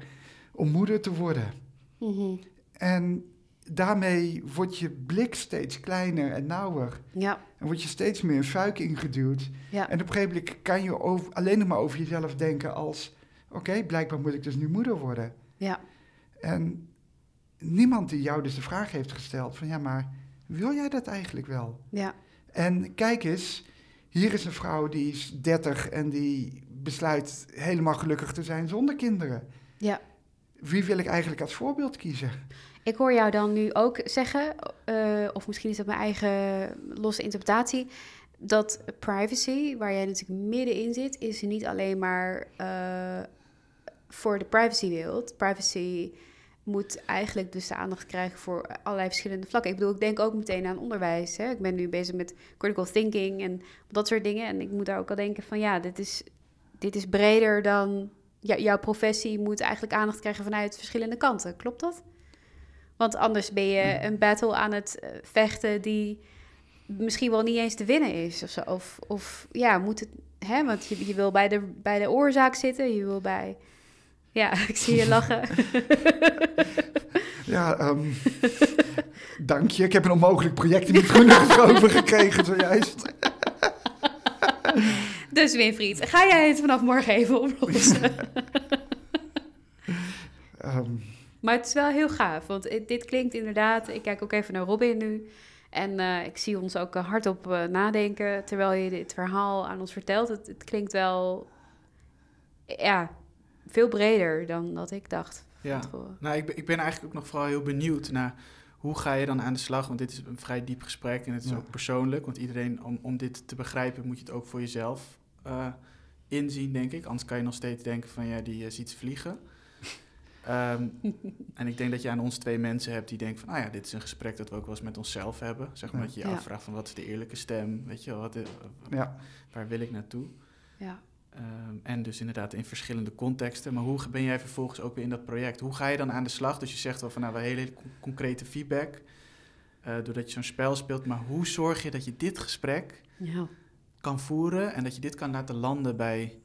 om moeder te worden. Mm En daarmee wordt je blik steeds kleiner en nauwer. Ja. En word je steeds meer een fuik ingeduwd. Ja. En op een gegeven moment kan je over, alleen nog maar over jezelf denken als... oké, blijkbaar moet ik dus nu moeder worden. Ja. En niemand die jou dus de vraag heeft gesteld van... ja, maar wil jij dat eigenlijk wel? Ja. En kijk eens, hier is een vrouw die is 30 en die besluit helemaal gelukkig te zijn zonder kinderen. Ja. Wie wil ik eigenlijk als voorbeeld kiezen? Ik hoor jou dan nu ook zeggen, uh, of misschien is dat mijn eigen losse interpretatie, dat privacy, waar jij natuurlijk middenin zit, is niet alleen maar uh, voor de privacywereld. Privacy moet eigenlijk dus de aandacht krijgen voor allerlei verschillende vlakken. Ik bedoel, ik denk ook meteen aan onderwijs. Hè? Ik ben nu bezig met critical thinking en dat soort dingen. En ik moet daar ook al denken van ja, dit is, dit is breder dan... Ja, jouw professie moet eigenlijk aandacht krijgen vanuit verschillende kanten. Klopt dat? Want anders ben je een battle aan het eh, vechten die misschien wel niet eens te winnen is. Of, zo. of, of ja, moet het. Hè? Want je, je wil bij de, bij de oorzaak zitten, je wil bij. Ja, *laughs* ik zie je lachen. *laughs* ja, um, dank je. Ik heb een onmogelijk project in mijn groene *laughs* gekregen zojuist. dus Winfried, ga jij het vanaf morgen even oplossen? um, maar het is wel heel gaaf, want dit klinkt inderdaad... Ik kijk ook even naar Robin nu. En uh, ik zie ons ook hardop uh, nadenken terwijl je dit verhaal aan ons vertelt. Het, het, klinkt wel ja, veel breder dan dat ik dacht. Ja, nou, ik, ben, ik ben eigenlijk ook nog vooral heel benieuwd naar hoe ga je dan aan de slag? Want dit is een vrij diep gesprek en het is ja. ook persoonlijk. Want iedereen, om, om dit te begrijpen, moet je het ook voor jezelf uh, inzien, denk ik. Anders kan je nog steeds denken van ja, die ziet ze vliegen. Um, *laughs* en ik denk dat je aan ons twee mensen hebt die denken van, ah ja, dit is een gesprek dat we ook wel eens met onszelf hebben. Zeg maar dat je je ja. afvraagt van, wat is de eerlijke stem? Weet je wat, ja. waar wil ik naartoe? Ja. Um, en dus inderdaad in verschillende contexten. Maar hoe ben jij vervolgens ook weer in dat project? Hoe ga je dan aan de slag? Dus je zegt wel van, nou, we hele, hele concrete feedback. Uh, doordat je zo'n spel speelt. Maar hoe zorg je dat je dit gesprek ja. kan voeren en dat je dit kan laten landen bij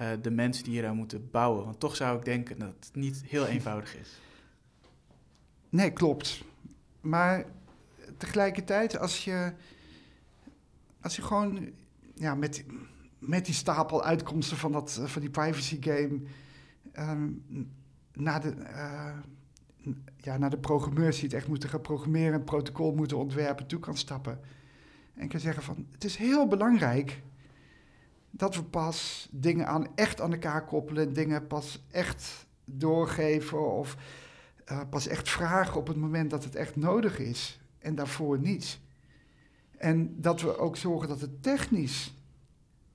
uh, de mensen die hier aan moeten bouwen. Want toch zou ik denken dat het niet heel *laughs* eenvoudig is. Nee, klopt. Maar tegelijkertijd, als je, als je gewoon ja, met, met die stapel uitkomsten van, dat, van die privacy game um, naar, de, uh, ja, naar de programmeurs die het echt moeten gaan programmeren, een protocol moeten ontwerpen, toe kan stappen. En kan zeggen van, het is heel belangrijk dat we pas dingen aan, echt aan elkaar koppelen, dingen pas echt doorgeven of uh, pas echt vragen op het moment dat het echt nodig is en daarvoor niet. En dat we ook zorgen dat het technisch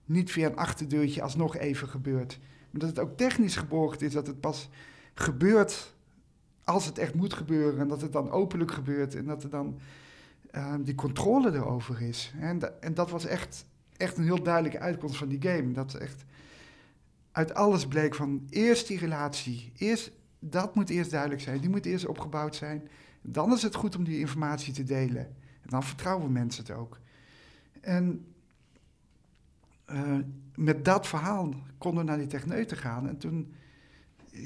niet via een achterdeurtje alsnog even gebeurt. Maar dat het ook technisch geborgd is, dat het pas gebeurt als het echt moet gebeuren. En dat het dan openlijk gebeurt en dat er dan uh, die controle erover is. En, en dat was echt echt een heel duidelijke uitkomst van die game. Dat echt uit alles bleek van eerst die relatie. Eerst, dat moet eerst duidelijk zijn. Die moet eerst opgebouwd zijn. Dan is het goed om die informatie te delen. En dan vertrouwen mensen het ook. En uh, met dat verhaal konden naar die techneuten gaan. En toen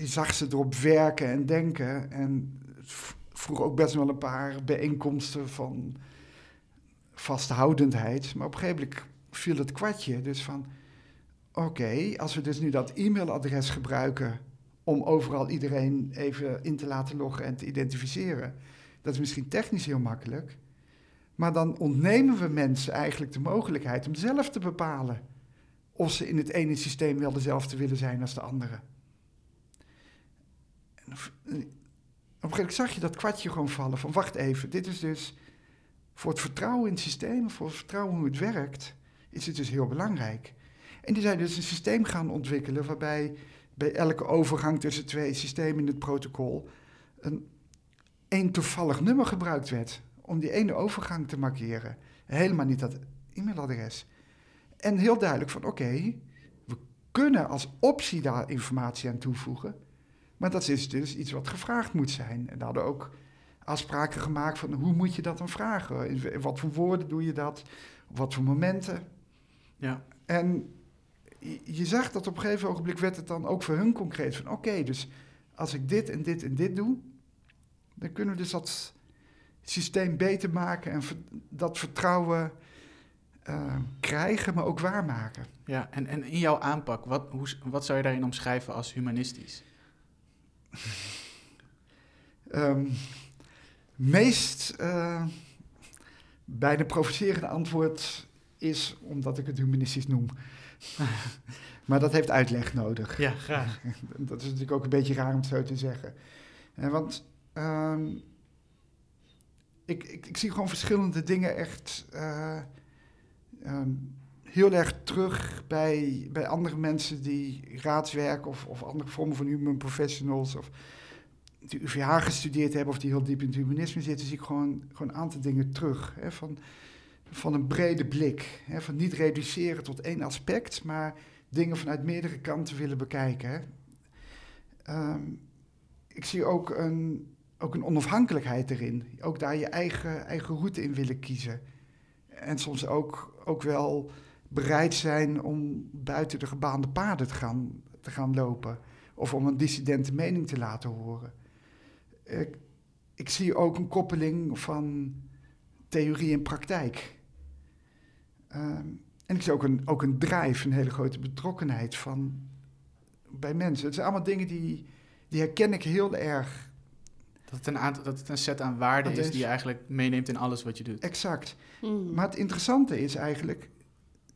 zag ze erop werken en denken. En vroeg ook best wel een paar bijeenkomsten van vasthoudendheid. Maar op een gegeven moment viel het kwartje. Dus van, oké, als we dus nu dat e-mailadres gebruiken om overal iedereen even in te laten loggen en te identificeren. Dat is misschien technisch heel makkelijk. Maar dan ontnemen we mensen eigenlijk de mogelijkheid om zelf te bepalen of ze in het ene systeem wel dezelfde willen zijn als de andere. En op een gegeven moment zag je dat kwartje gewoon vallen van wacht even, dit is dus voor het vertrouwen in het systeem, voor het vertrouwen hoe het werkt, is het dus heel belangrijk. En die zijn dus een systeem gaan ontwikkelen waarbij bij elke overgang tussen twee systemen in het protocol een één toevallig nummer gebruikt werd om die ene overgang te markeren. Helemaal niet dat e-mailadres. En heel duidelijk van oké, we kunnen als optie daar informatie aan toevoegen, maar dat is dus iets wat gevraagd moet zijn. En daar hadden ook afspraken gemaakt van hoe moet je dat dan vragen? In wat voor woorden doe je dat? Op wat voor momenten? Ja. En je zag dat op een gegeven ogenblik werd het dan ook voor hun concreet van oké, dus als ik dit en dit en dit doe, dan kunnen we dus dat systeem beter maken en dat vertrouwen uh, krijgen, maar ook waarmaken. Ja, en, en in jouw aanpak, wat, hoe, wat zou je daarin omschrijven als humanistisch? um, meest uh, bijna provocerende antwoord is omdat ik het humanistisch noem. *laughs* maar dat heeft uitleg nodig. Ja, graag. *laughs* dat is natuurlijk ook een beetje raar om het zo te zeggen. En want um, ik, ik, ik, zie gewoon verschillende dingen echt uh, um, heel erg terug bij, bij andere mensen die raadswerk of, of andere vormen van human professionals of die UvH gestudeerd hebben of die heel diep in het humanisme zitten, zie ik gewoon, gewoon een aantal dingen terug. Hè, van, van een brede blik. Hè, van niet reduceren tot één aspect, maar dingen vanuit meerdere kanten willen bekijken. Um, ik zie ook een, ook een onafhankelijkheid erin. Ook daar je eigen, eigen route in willen kiezen. En soms ook, ook wel bereid zijn om buiten de gebaande paden te gaan, te gaan lopen. Of om een dissidente mening te laten horen. Ik, ik zie ook een koppeling van theorie en praktijk. Um, en ik zie ook een, ook een drive, een hele grote betrokkenheid van, bij mensen. Het zijn allemaal dingen die, die herken ik heel erg. Dat het een, aantal, dat het een set aan waarden is, die je eigenlijk meeneemt in alles wat je doet. Exact. Mm. Maar het interessante is eigenlijk,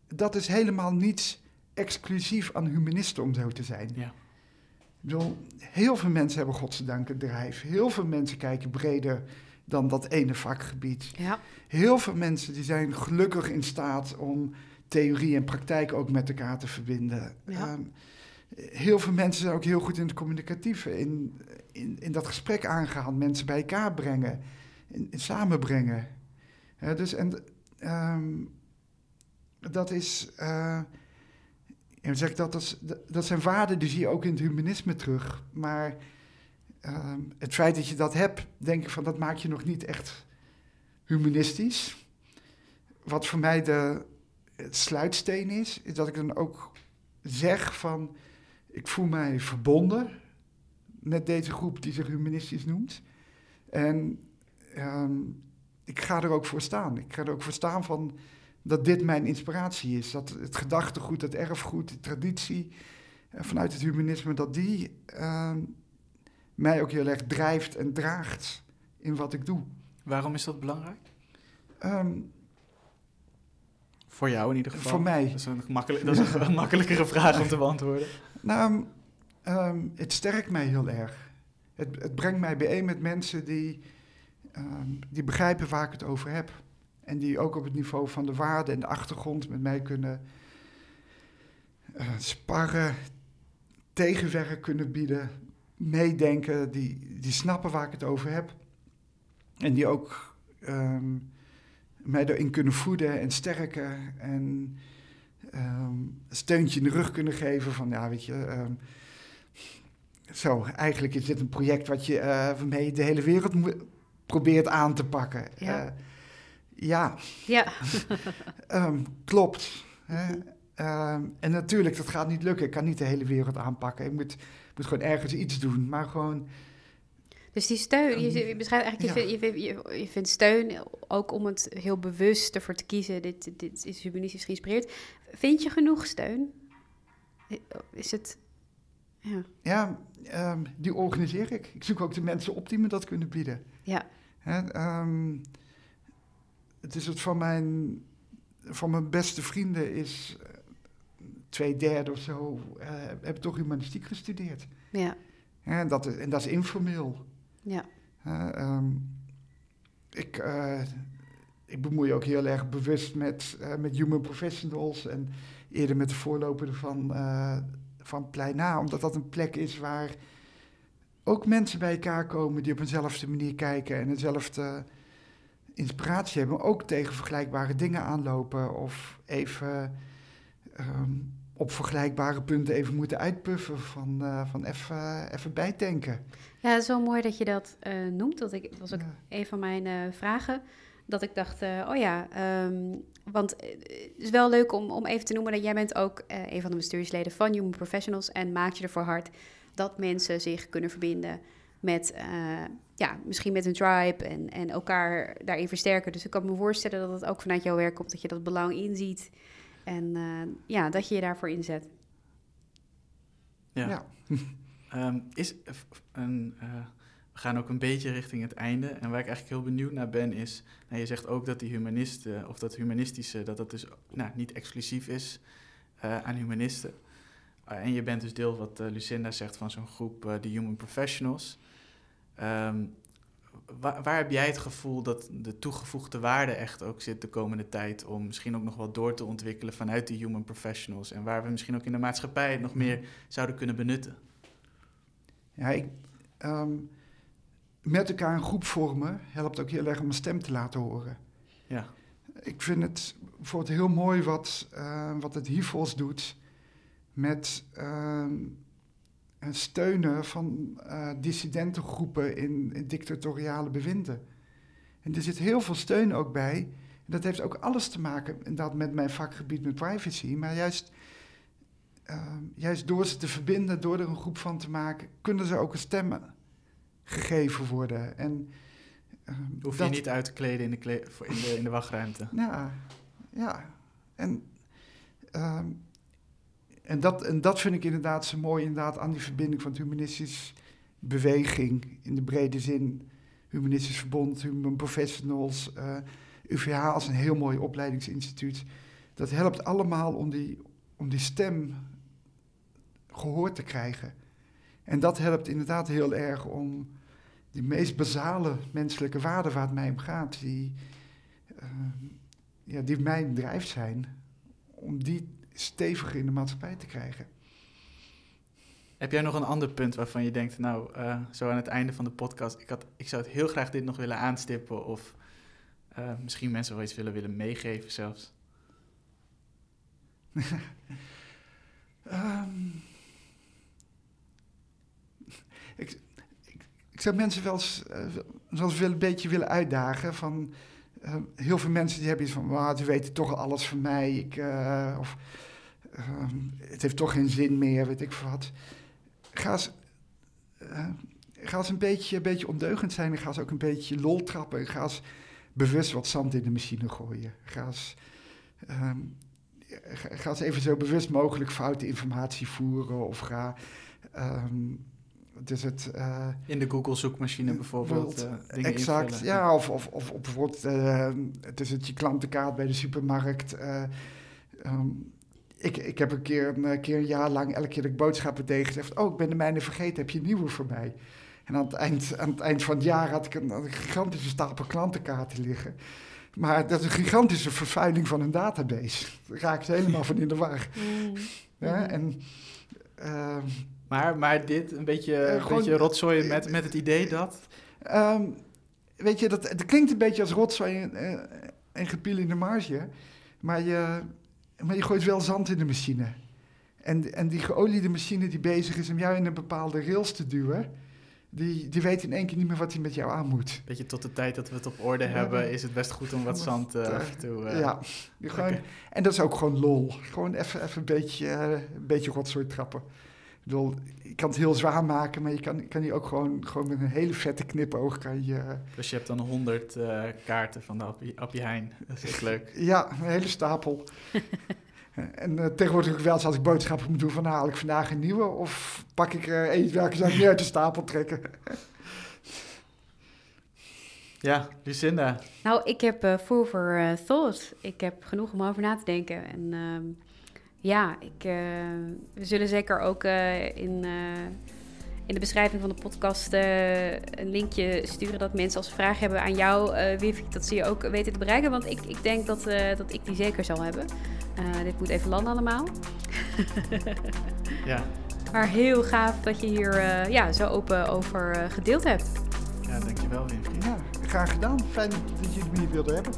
dat is helemaal niets exclusief aan humanisten om zo te zijn. Ja. Ik bedoel, heel veel mensen hebben godzijdank een drijf. Heel veel mensen kijken breder dan dat ene vakgebied. Ja. Heel veel mensen die zijn gelukkig in staat om theorie en praktijk ook met elkaar te verbinden. Ja. Um, heel veel mensen zijn ook heel goed in het communicatieve, in, in, in dat gesprek aangaan, mensen bij elkaar brengen, in, samenbrengen. Dus en um, dat is, uh, zeg ik dat, dat, dat zijn waarden die zie je ook in het humanisme terug. Maar uh, het feit dat je dat hebt, denk ik van dat maakt je nog niet echt humanistisch. Wat voor mij de sluitsteen is, is dat ik dan ook zeg van ik voel mij verbonden met deze groep die zich humanistisch noemt. En um, ik ga er ook voor staan. Ik ga er ook voor staan van dat dit mijn inspiratie is. Dat het gedachtegoed, het erfgoed, de traditie uh, vanuit het humanisme, dat die uh, mij ook heel erg drijft en draagt in wat ik doe. Waarom is dat belangrijk? Um, voor jou in ieder geval? Voor mij. Dat is een, gemakkelijk, dat is een *laughs* makkelijkere vraag om te beantwoorden. Nou, um, het sterkt mij heel erg. Het, het brengt mij bijeen met mensen die, um, die begrijpen waar ik het over heb. En die ook op het niveau van de waarde en de achtergrond met mij kunnen uh, sparren, tegenwerk kunnen bieden, meedenken, die, die snappen waar ik het over heb. En die ook um, mij erin kunnen voeden en sterken en um, een steuntje in de rug kunnen geven van, ja, weet je, um, zo, eigenlijk is dit een project wat je, uh, waarmee je de hele wereld probeert aan te pakken. Ja. Uh, ja, ja. um, *laughs* klopt. Hè? Um, en natuurlijk, dat gaat niet lukken. Ik kan niet de hele wereld aanpakken. Ik moet, moet gewoon ergens iets doen. Maar gewoon Dus die steun, je, Ehm, je beschrijft eigenlijk, je, ja. je, vindt- je, je vindt steun ook om het heel bewust ervoor te kiezen. Dit, dit is humanistisch geïnspireerd. Vind je genoeg steun? Is het. Ja. Ja, ehm, die organiseer ik. Ik zoek ook de mensen op die me dat kunnen bieden. Ja. Hè, ehm, het is het van mijn, van mijn beste vrienden is eh, twee derde of zo, eh hebben toch humanistiek gestudeerd. Ja. En, dat is, en dat is informeel. Ja. Hè, ehm, ik, eh, ik bemoei ook heel erg bewust met, eh, met human professionals en eerder met de voorloper eh, van Plein A, omdat dat een plek is waar ook mensen bij elkaar komen die op eenzelfde manier kijken en eenzelfde inspiratie hebben, ook tegen vergelijkbare dingen aanlopen of even ehm, op vergelijkbare punten even moeten uitpuffen van, eh, van even, even bijtanken. ja, het is wel mooi dat je dat eh, noemt. Dat, ik, dat was ook Ja. een van mijn eh, vragen. Dat ik dacht, oh ja, ehm, want het is wel leuk om, om even te noemen dat jij bent ook een van de bestuursleden van Human Professionals en maak je ervoor hard dat mensen zich kunnen verbinden met, ja, misschien met een tribe en, en elkaar daarin versterken. Dus ik kan me voorstellen dat het ook vanuit jouw werk komt, dat je dat belang inziet en eh, ja, dat je je daarvoor inzet. Ja. Ja. *laughs* Ehm, is een, eh, we gaan ook een beetje richting het einde. En waar ik eigenlijk heel benieuwd naar ben is... Nou, je zegt ook dat die humanisten, of dat humanistische... dat dat dus nou, niet exclusief is eh, aan humanisten. En je bent dus deel wat Lucinda zegt van zo'n groep, de Human Professionals. Ehm, wa- waar heb jij het gevoel dat de toegevoegde waarde echt ook zit de komende tijd... om misschien ook nog wat door te ontwikkelen vanuit die Human Professionals... en waar we misschien ook in de maatschappij het nog meer zouden kunnen benutten? Ja, ik, ehm, met elkaar een groep vormen helpt ook heel erg om een stem te laten horen. Ja. Ik vind het bijvoorbeeld heel mooi wat, eh, wat het HIVOS doet met ehm, steunen van eh, dissidentengroepen in, in dictatoriale bewinden. En er zit heel veel steun ook bij. En dat heeft ook alles te maken inderdaad met mijn vakgebied met privacy, maar juist ehm, juist door ze te verbinden, door er een groep van te maken, kunnen ze ook een stem gegeven worden. En, ehm, Hoef je dat- niet uit te kleden in de, kle- in de, in de wachtruimte. Ja, ja. En, ehm, en, dat, en dat vind ik inderdaad zo mooi inderdaad aan die verbinding van het humanistisch beweging in de brede zin. Humanistisch Verbond, Human Professionals, eh, UVH als een heel mooi opleidingsinstituut. Dat helpt allemaal om die, om die stem gehoord te krijgen. En dat helpt inderdaad heel erg om die meest basale menselijke waarden waar het mij om gaat, die, ehm, ja, die mijn drijf zijn, om die steviger in de maatschappij te krijgen. Heb jij nog een ander punt waarvan je denkt, nou, eh, zo aan het einde van de podcast, ik, had, ik zou het heel graag dit nog willen aanstippen of eh, misschien mensen wel iets willen, willen meegeven zelfs? *laughs* Ehm, ik, ik, ik zou mensen wel eens, eh, wel eens een beetje willen uitdagen. Van, eh, heel veel mensen die hebben iets van, "Wauw, die weten toch al alles van mij. Ik, eh, of ehm, het heeft toch geen zin meer, weet ik wat. Ga eens, eh, ga een beetje, een beetje ondeugend zijn en ga eens ook een beetje lol trappen. En ga eens bewust wat zand in de machine gooien. Ga eens... ehm, ga, even zo bewust mogelijk foute informatie voeren of ga. ehm, dus het. eh, In de Google zoekmachine bijvoorbeeld eh, exact, invullen. ja, of, of, of, of bijvoorbeeld eh, het is het je klantenkaart bij de supermarkt. eh, ehm, ik, ik heb een keer, een keer een jaar lang, elke keer dat ik boodschappen deed, gezegd: Oh, ik ben de mijne vergeten, heb je een nieuwe voor mij? En aan het eind, aan het eind van het jaar had ik een, een gigantische stapel klantenkaarten liggen. Maar dat is een gigantische vervuiling van een database. Daar raak ik helemaal van in de war. Mm. Ja? En, ehm, Maar, maar dit, een beetje, Eh, een beetje rotzooi met, met het idee dat... Ehm, weet je, dat, het klinkt een beetje als rotzooi en, eh, en gepiel in de marge. Maar je, maar je gooit wel zand in de machine. En, en die geoliede machine die bezig is om jou in een bepaalde rails te duwen... Die, die weet in één keer niet meer wat hij met jou aan moet. Beetje tot de tijd dat we het op orde Ja. hebben, is het best goed om wat zand eh, eh, af en toe... eh, ja, je gewoon, en dat is ook gewoon lol. Gewoon even, even een, beetje, eh, een beetje rotzooi trappen. Ik bedoel, je kan het heel zwaar maken, maar je kan, kan die ook gewoon, gewoon met een hele vette knipoog kan je... Dus je hebt dan 100 uh, kaarten van de Appie, Appie Heijn. Dat is ook leuk. *laughs* Ja, een hele stapel. *laughs* en uh, tegenwoordig ook wel eens als ik boodschappen moet doen, van haal ik vandaag een nieuwe of pak ik er eentje welke zou ik meer uit de stapel trekken. *laughs* Ja, Lucinda. Nou, ik heb uh, food for uh, thought. Ik heb genoeg om over na te denken. En uh, ja, ik, we zullen zeker ook in, in de beschrijving van de podcast een linkje sturen dat mensen als ze vragen hebben aan jou, Wifi, dat ze je ook weten te bereiken. Want ik, ik denk dat, dat ik die zeker zal hebben. dit moet even landen allemaal. *laughs* ja. Maar heel gaaf dat je hier ja, zo open over gedeeld hebt. Ja, dankjewel Winfried. Ja, graag gedaan. Fijn dat jullie me hier wilden hebben.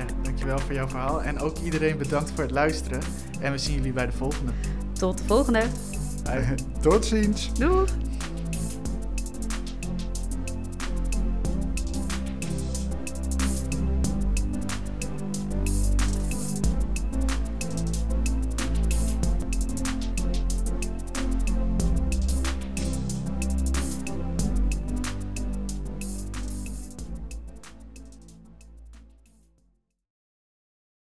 Ja, dankjewel voor jouw verhaal. En ook iedereen bedankt voor het luisteren. En we zien jullie bij de volgende. Tot de volgende. *laughs* Tot ziens. Doeg.